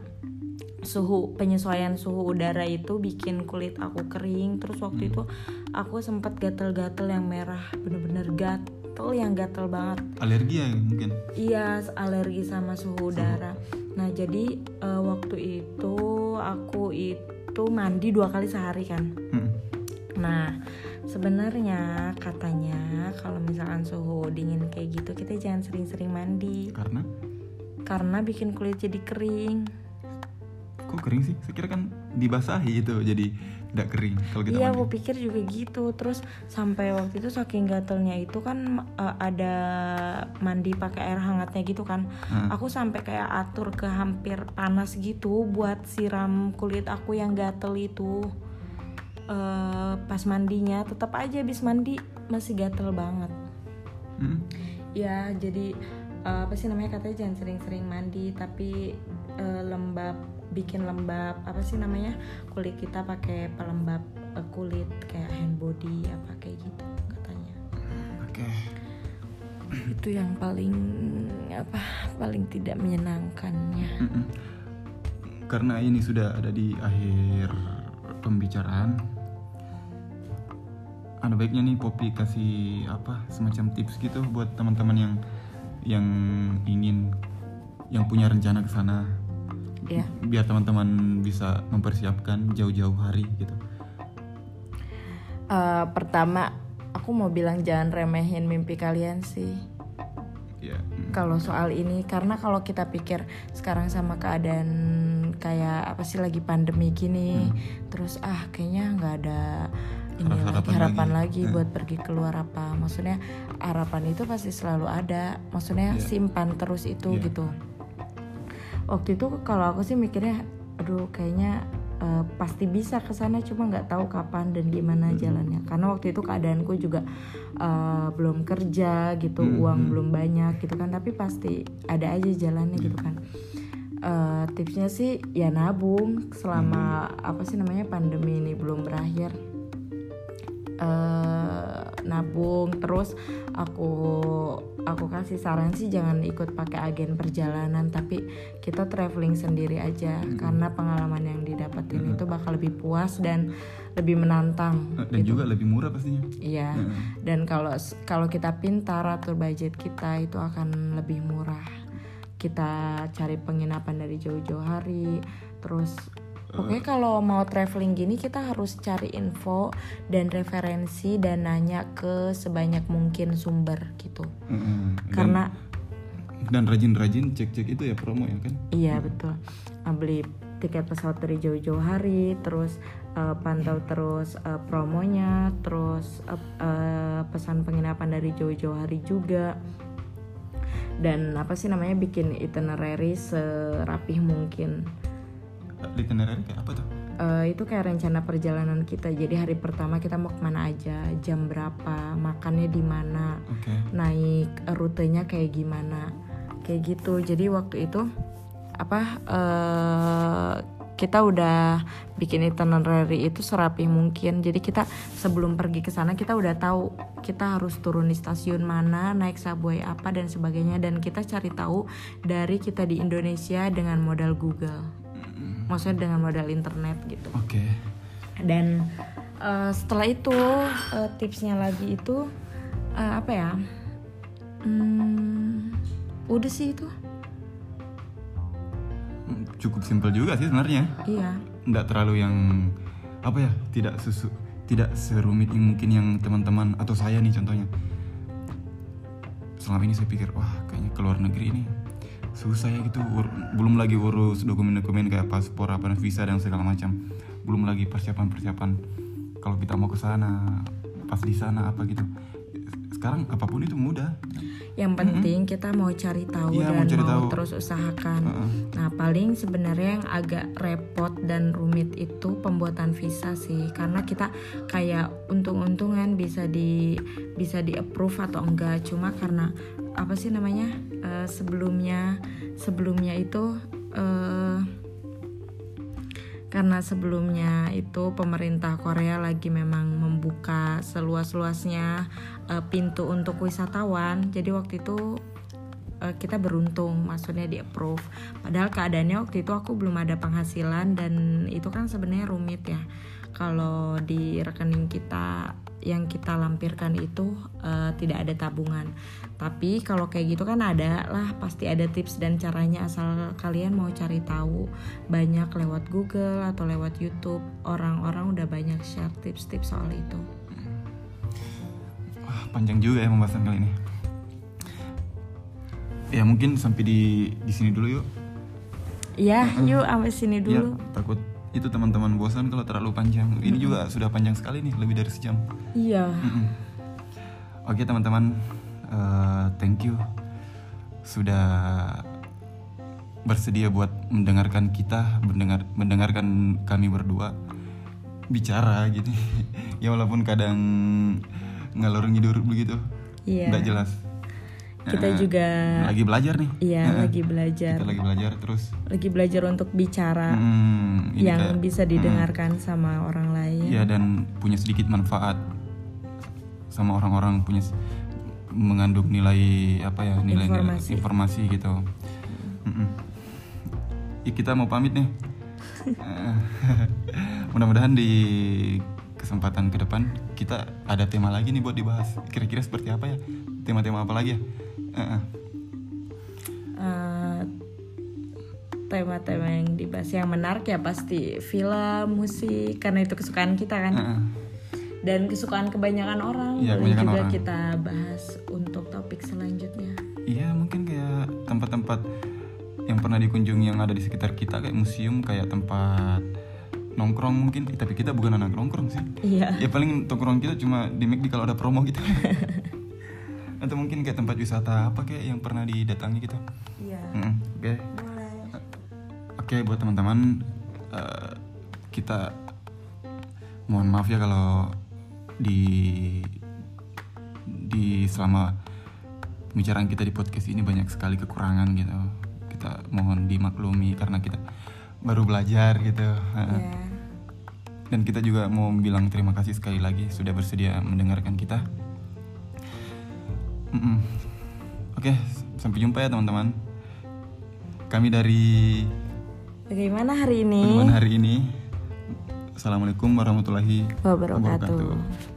suhu penyesuaian suhu udara itu bikin kulit aku kering terus waktu itu aku sempat gatel-gatel yang merah bener-bener gatel yang gatel banget Alergi ya mungkin. iya alergi sama suhu udara nah jadi eh, waktu itu aku itu mandi dua kali sehari kan Mm. Nah, sebenarnya katanya kalau misalkan suhu dingin kayak gitu kita jangan sering-sering mandi Karena karena bikin kulit jadi kering. kok kering sih? Saya kira kan dibasahi itu jadi tidak kering kalau kita Iya, aku pikir juga gitu. Terus sampai waktu itu saking gatelnya itu kan eh, ada mandi pakai air hangatnya gitu kan. Heeh. Aku sampai kayak atur ke hampir panas gitu buat siram kulit aku yang gatel itu. Eh, pas mandinya tetap aja habis mandi masih gatel banget. Mm. Ya, jadi eh, apa sih namanya katanya jangan sering-sering mandi tapi eh, lembab bikin lembab apa sih namanya kulit kita pakai pelembab eh, kulit kayak hand body apa kayak gitu katanya. Oke. Itu yang paling apa paling tidak menyenangkannya. Mm-mm. Karena ini sudah ada di akhir pembicaraan, ada baiknya nih Poppy kasih apa semacam tips gitu buat teman-teman yang yang ingin yang punya rencana ke sana, Ya. biar teman-teman bisa mempersiapkan jauh-jauh hari gitu. Eh, pertama aku mau bilang jangan remehin mimpi kalian sih. Ya. mm. kalau soal ini karena kalau kita pikir sekarang sama keadaan kayak apa sih lagi pandemi gini terus ah kayaknya nggak ada ini Harap- lagi. harapan harapan lagi. lagi, Eh. buat pergi keluar apa? Maksudnya harapan itu pasti selalu ada. Maksudnya Iya. simpan terus itu Iya. gitu. Waktu itu kalau aku sih mikirnya aduh kayaknya eh, pasti bisa ke sana cuma nggak tahu kapan dan gimana jalannya. Karena waktu itu keadaanku juga eh, belum kerja gitu Mm, uang mm. belum banyak gitu kan. Tapi pasti ada aja jalannya gitu kan. Eh, tipsnya sih ya nabung selama apa sih namanya pandemi ini belum berakhir eh nabung terus aku aku kasih saran sih jangan ikut pakai agen perjalanan tapi kita traveling sendiri aja karena pengalaman yang didapetin itu bakal lebih puas dan lebih menantang Dan juga lebih murah pastinya. iya. Heeh. dan kalau kalau kita pintar atur budget kita itu akan lebih murah. Kita cari penginapan dari jauh-jauh hari terus Pokoknya kalau mau traveling gini kita harus cari info dan referensi dan nanya ke sebanyak mungkin sumber gitu. Heeh. Dan- Karena dan rajin-rajin cek-cek itu ya promo ya kan? iya betul. Uh, Beli tiket pesawat dari jauh-jauh hari, terus uh, pantau terus uh, promonya, terus uh, uh, pesan penginapan dari jauh-jauh hari juga. Dan apa sih namanya bikin itinerary serapih mungkin. Itinerary kayak apa tuh? Eh, itu kayak rencana perjalanan kita. Jadi hari pertama kita mau ke mana aja, jam berapa, makannya di mana, Oke. naik eh, rutenya kayak gimana, kayak gitu. Jadi waktu itu apa eh, kita udah bikin itinerary itu serapi mungkin. Jadi kita sebelum pergi ke sana kita udah tahu kita harus turun di stasiun mana, naik subway apa dan sebagainya. Dan kita cari tahu dari kita di Indonesia dengan modal Google maksudnya dengan modal internet gitu Oke. dan eh, setelah itu eh, tipsnya lagi itu eh, apa ya Hmm, udah sih itu. Hmm, Cukup simpel juga sih sebenarnya. Iya. Nggak terlalu yang apa ya, tidak susu, tidak serumit yang mungkin yang teman-teman atau saya nih contohnya. Selama ini saya pikir, wah kayaknya keluar negeri ini susah ya gitu. Ur- belum lagi urus dokumen-dokumen kayak paspor, apa visa dan segala macam. Belum lagi persiapan-persiapan kalau kita mau ke sana, pas di sana apa gitu. Sekarang apa pun itu mudah. Yang penting kita mau cari tahu Iya, dan mau mau, cari tahu. terus usahakan. Heeh. Nah, paling sebenarnya yang agak repot dan rumit itu pembuatan visa sih, karena kita kayak untung-untungan bisa di bisa di approve atau enggak. Cuma karena apa sih namanya eh, sebelumnya sebelumnya itu eh, karena sebelumnya itu pemerintah Korea lagi memang membuka seluas-luasnya eh, pintu untuk wisatawan. Jadi waktu itu eh, kita beruntung maksudnya di approve. Padahal keadaannya waktu itu aku belum ada penghasilan dan itu kan sebenarnya rumit ya. Kalau di rekening kita yang kita lampirkan itu eh, tidak ada tabungan. Tapi kalau kayak gitu kan ada lah pasti ada tips dan caranya asal kalian mau cari tahu banyak lewat Google atau lewat YouTube. Orang-orang udah banyak share tips-tips soal itu. Wah, panjang juga ya pembahasan kali ini. Ya mungkin sampai di di sini dulu yuk. Iya, yuk sampai sini Ya, dulu. takut itu teman-teman bosan kalau terlalu panjang. Ini juga sudah panjang sekali nih, lebih dari sejam. Iya. Mm-mm. Oke teman-teman, eh, thank you sudah bersedia buat mendengarkan kita, mendengar mendengarkan kami berdua bicara gitu. (laughs) ya walaupun kadang ngalor ngidur begitu, Iya. nggak jelas. Kita Eh, juga lagi belajar nih. iya Eh, lagi belajar. Kita lagi belajar terus. Lagi belajar untuk bicara Hmm, yang kayak- bisa didengarkan sama orang lain. Iya dan punya sedikit manfaat sama orang-orang punya mengandung nilai apa ya nilai Informasi. informasi gitu. Ih, kita mau pamit nih. (laughs) Mudah-mudahan di kesempatan ke depan kita ada tema lagi nih buat dibahas. Kira-kira seperti apa ya? Tema-tema apa lagi ya? Eh, tema-tema yang dibahas yang menarik ya pasti film, musik karena itu kesukaan kita kan. Eh. Dan kesukaan kebanyakan orang boleh kebanyakan juga orang. kita bahas untuk topik selanjutnya. Iya mungkin kayak tempat-tempat yang pernah dikunjungi yang ada di sekitar kita kayak museum kayak tempat nongkrong mungkin tapi kita bukan anak nongkrong sih Iya. ya paling nongkrong kita cuma di McD kalau ada promo gitu (laughs) atau mungkin kayak tempat wisata apa kayak yang pernah didatangi gitu Iya. Oke Boleh. oke buat teman-teman eh, kita mohon maaf ya kalau di di selama pembicaraan kita di podcast ini banyak sekali kekurangan gitu kita mohon dimaklumi karena kita baru belajar gitu Heeh. Iya. dan kita juga mau bilang terima kasih sekali lagi sudah bersedia mendengarkan kita Mm-mm. oke sampai jumpa ya teman-teman kami dari Bagaimana hari ini? Bagaimana hari ini Assalamualaikum warahmatullahi Wabarakatuh.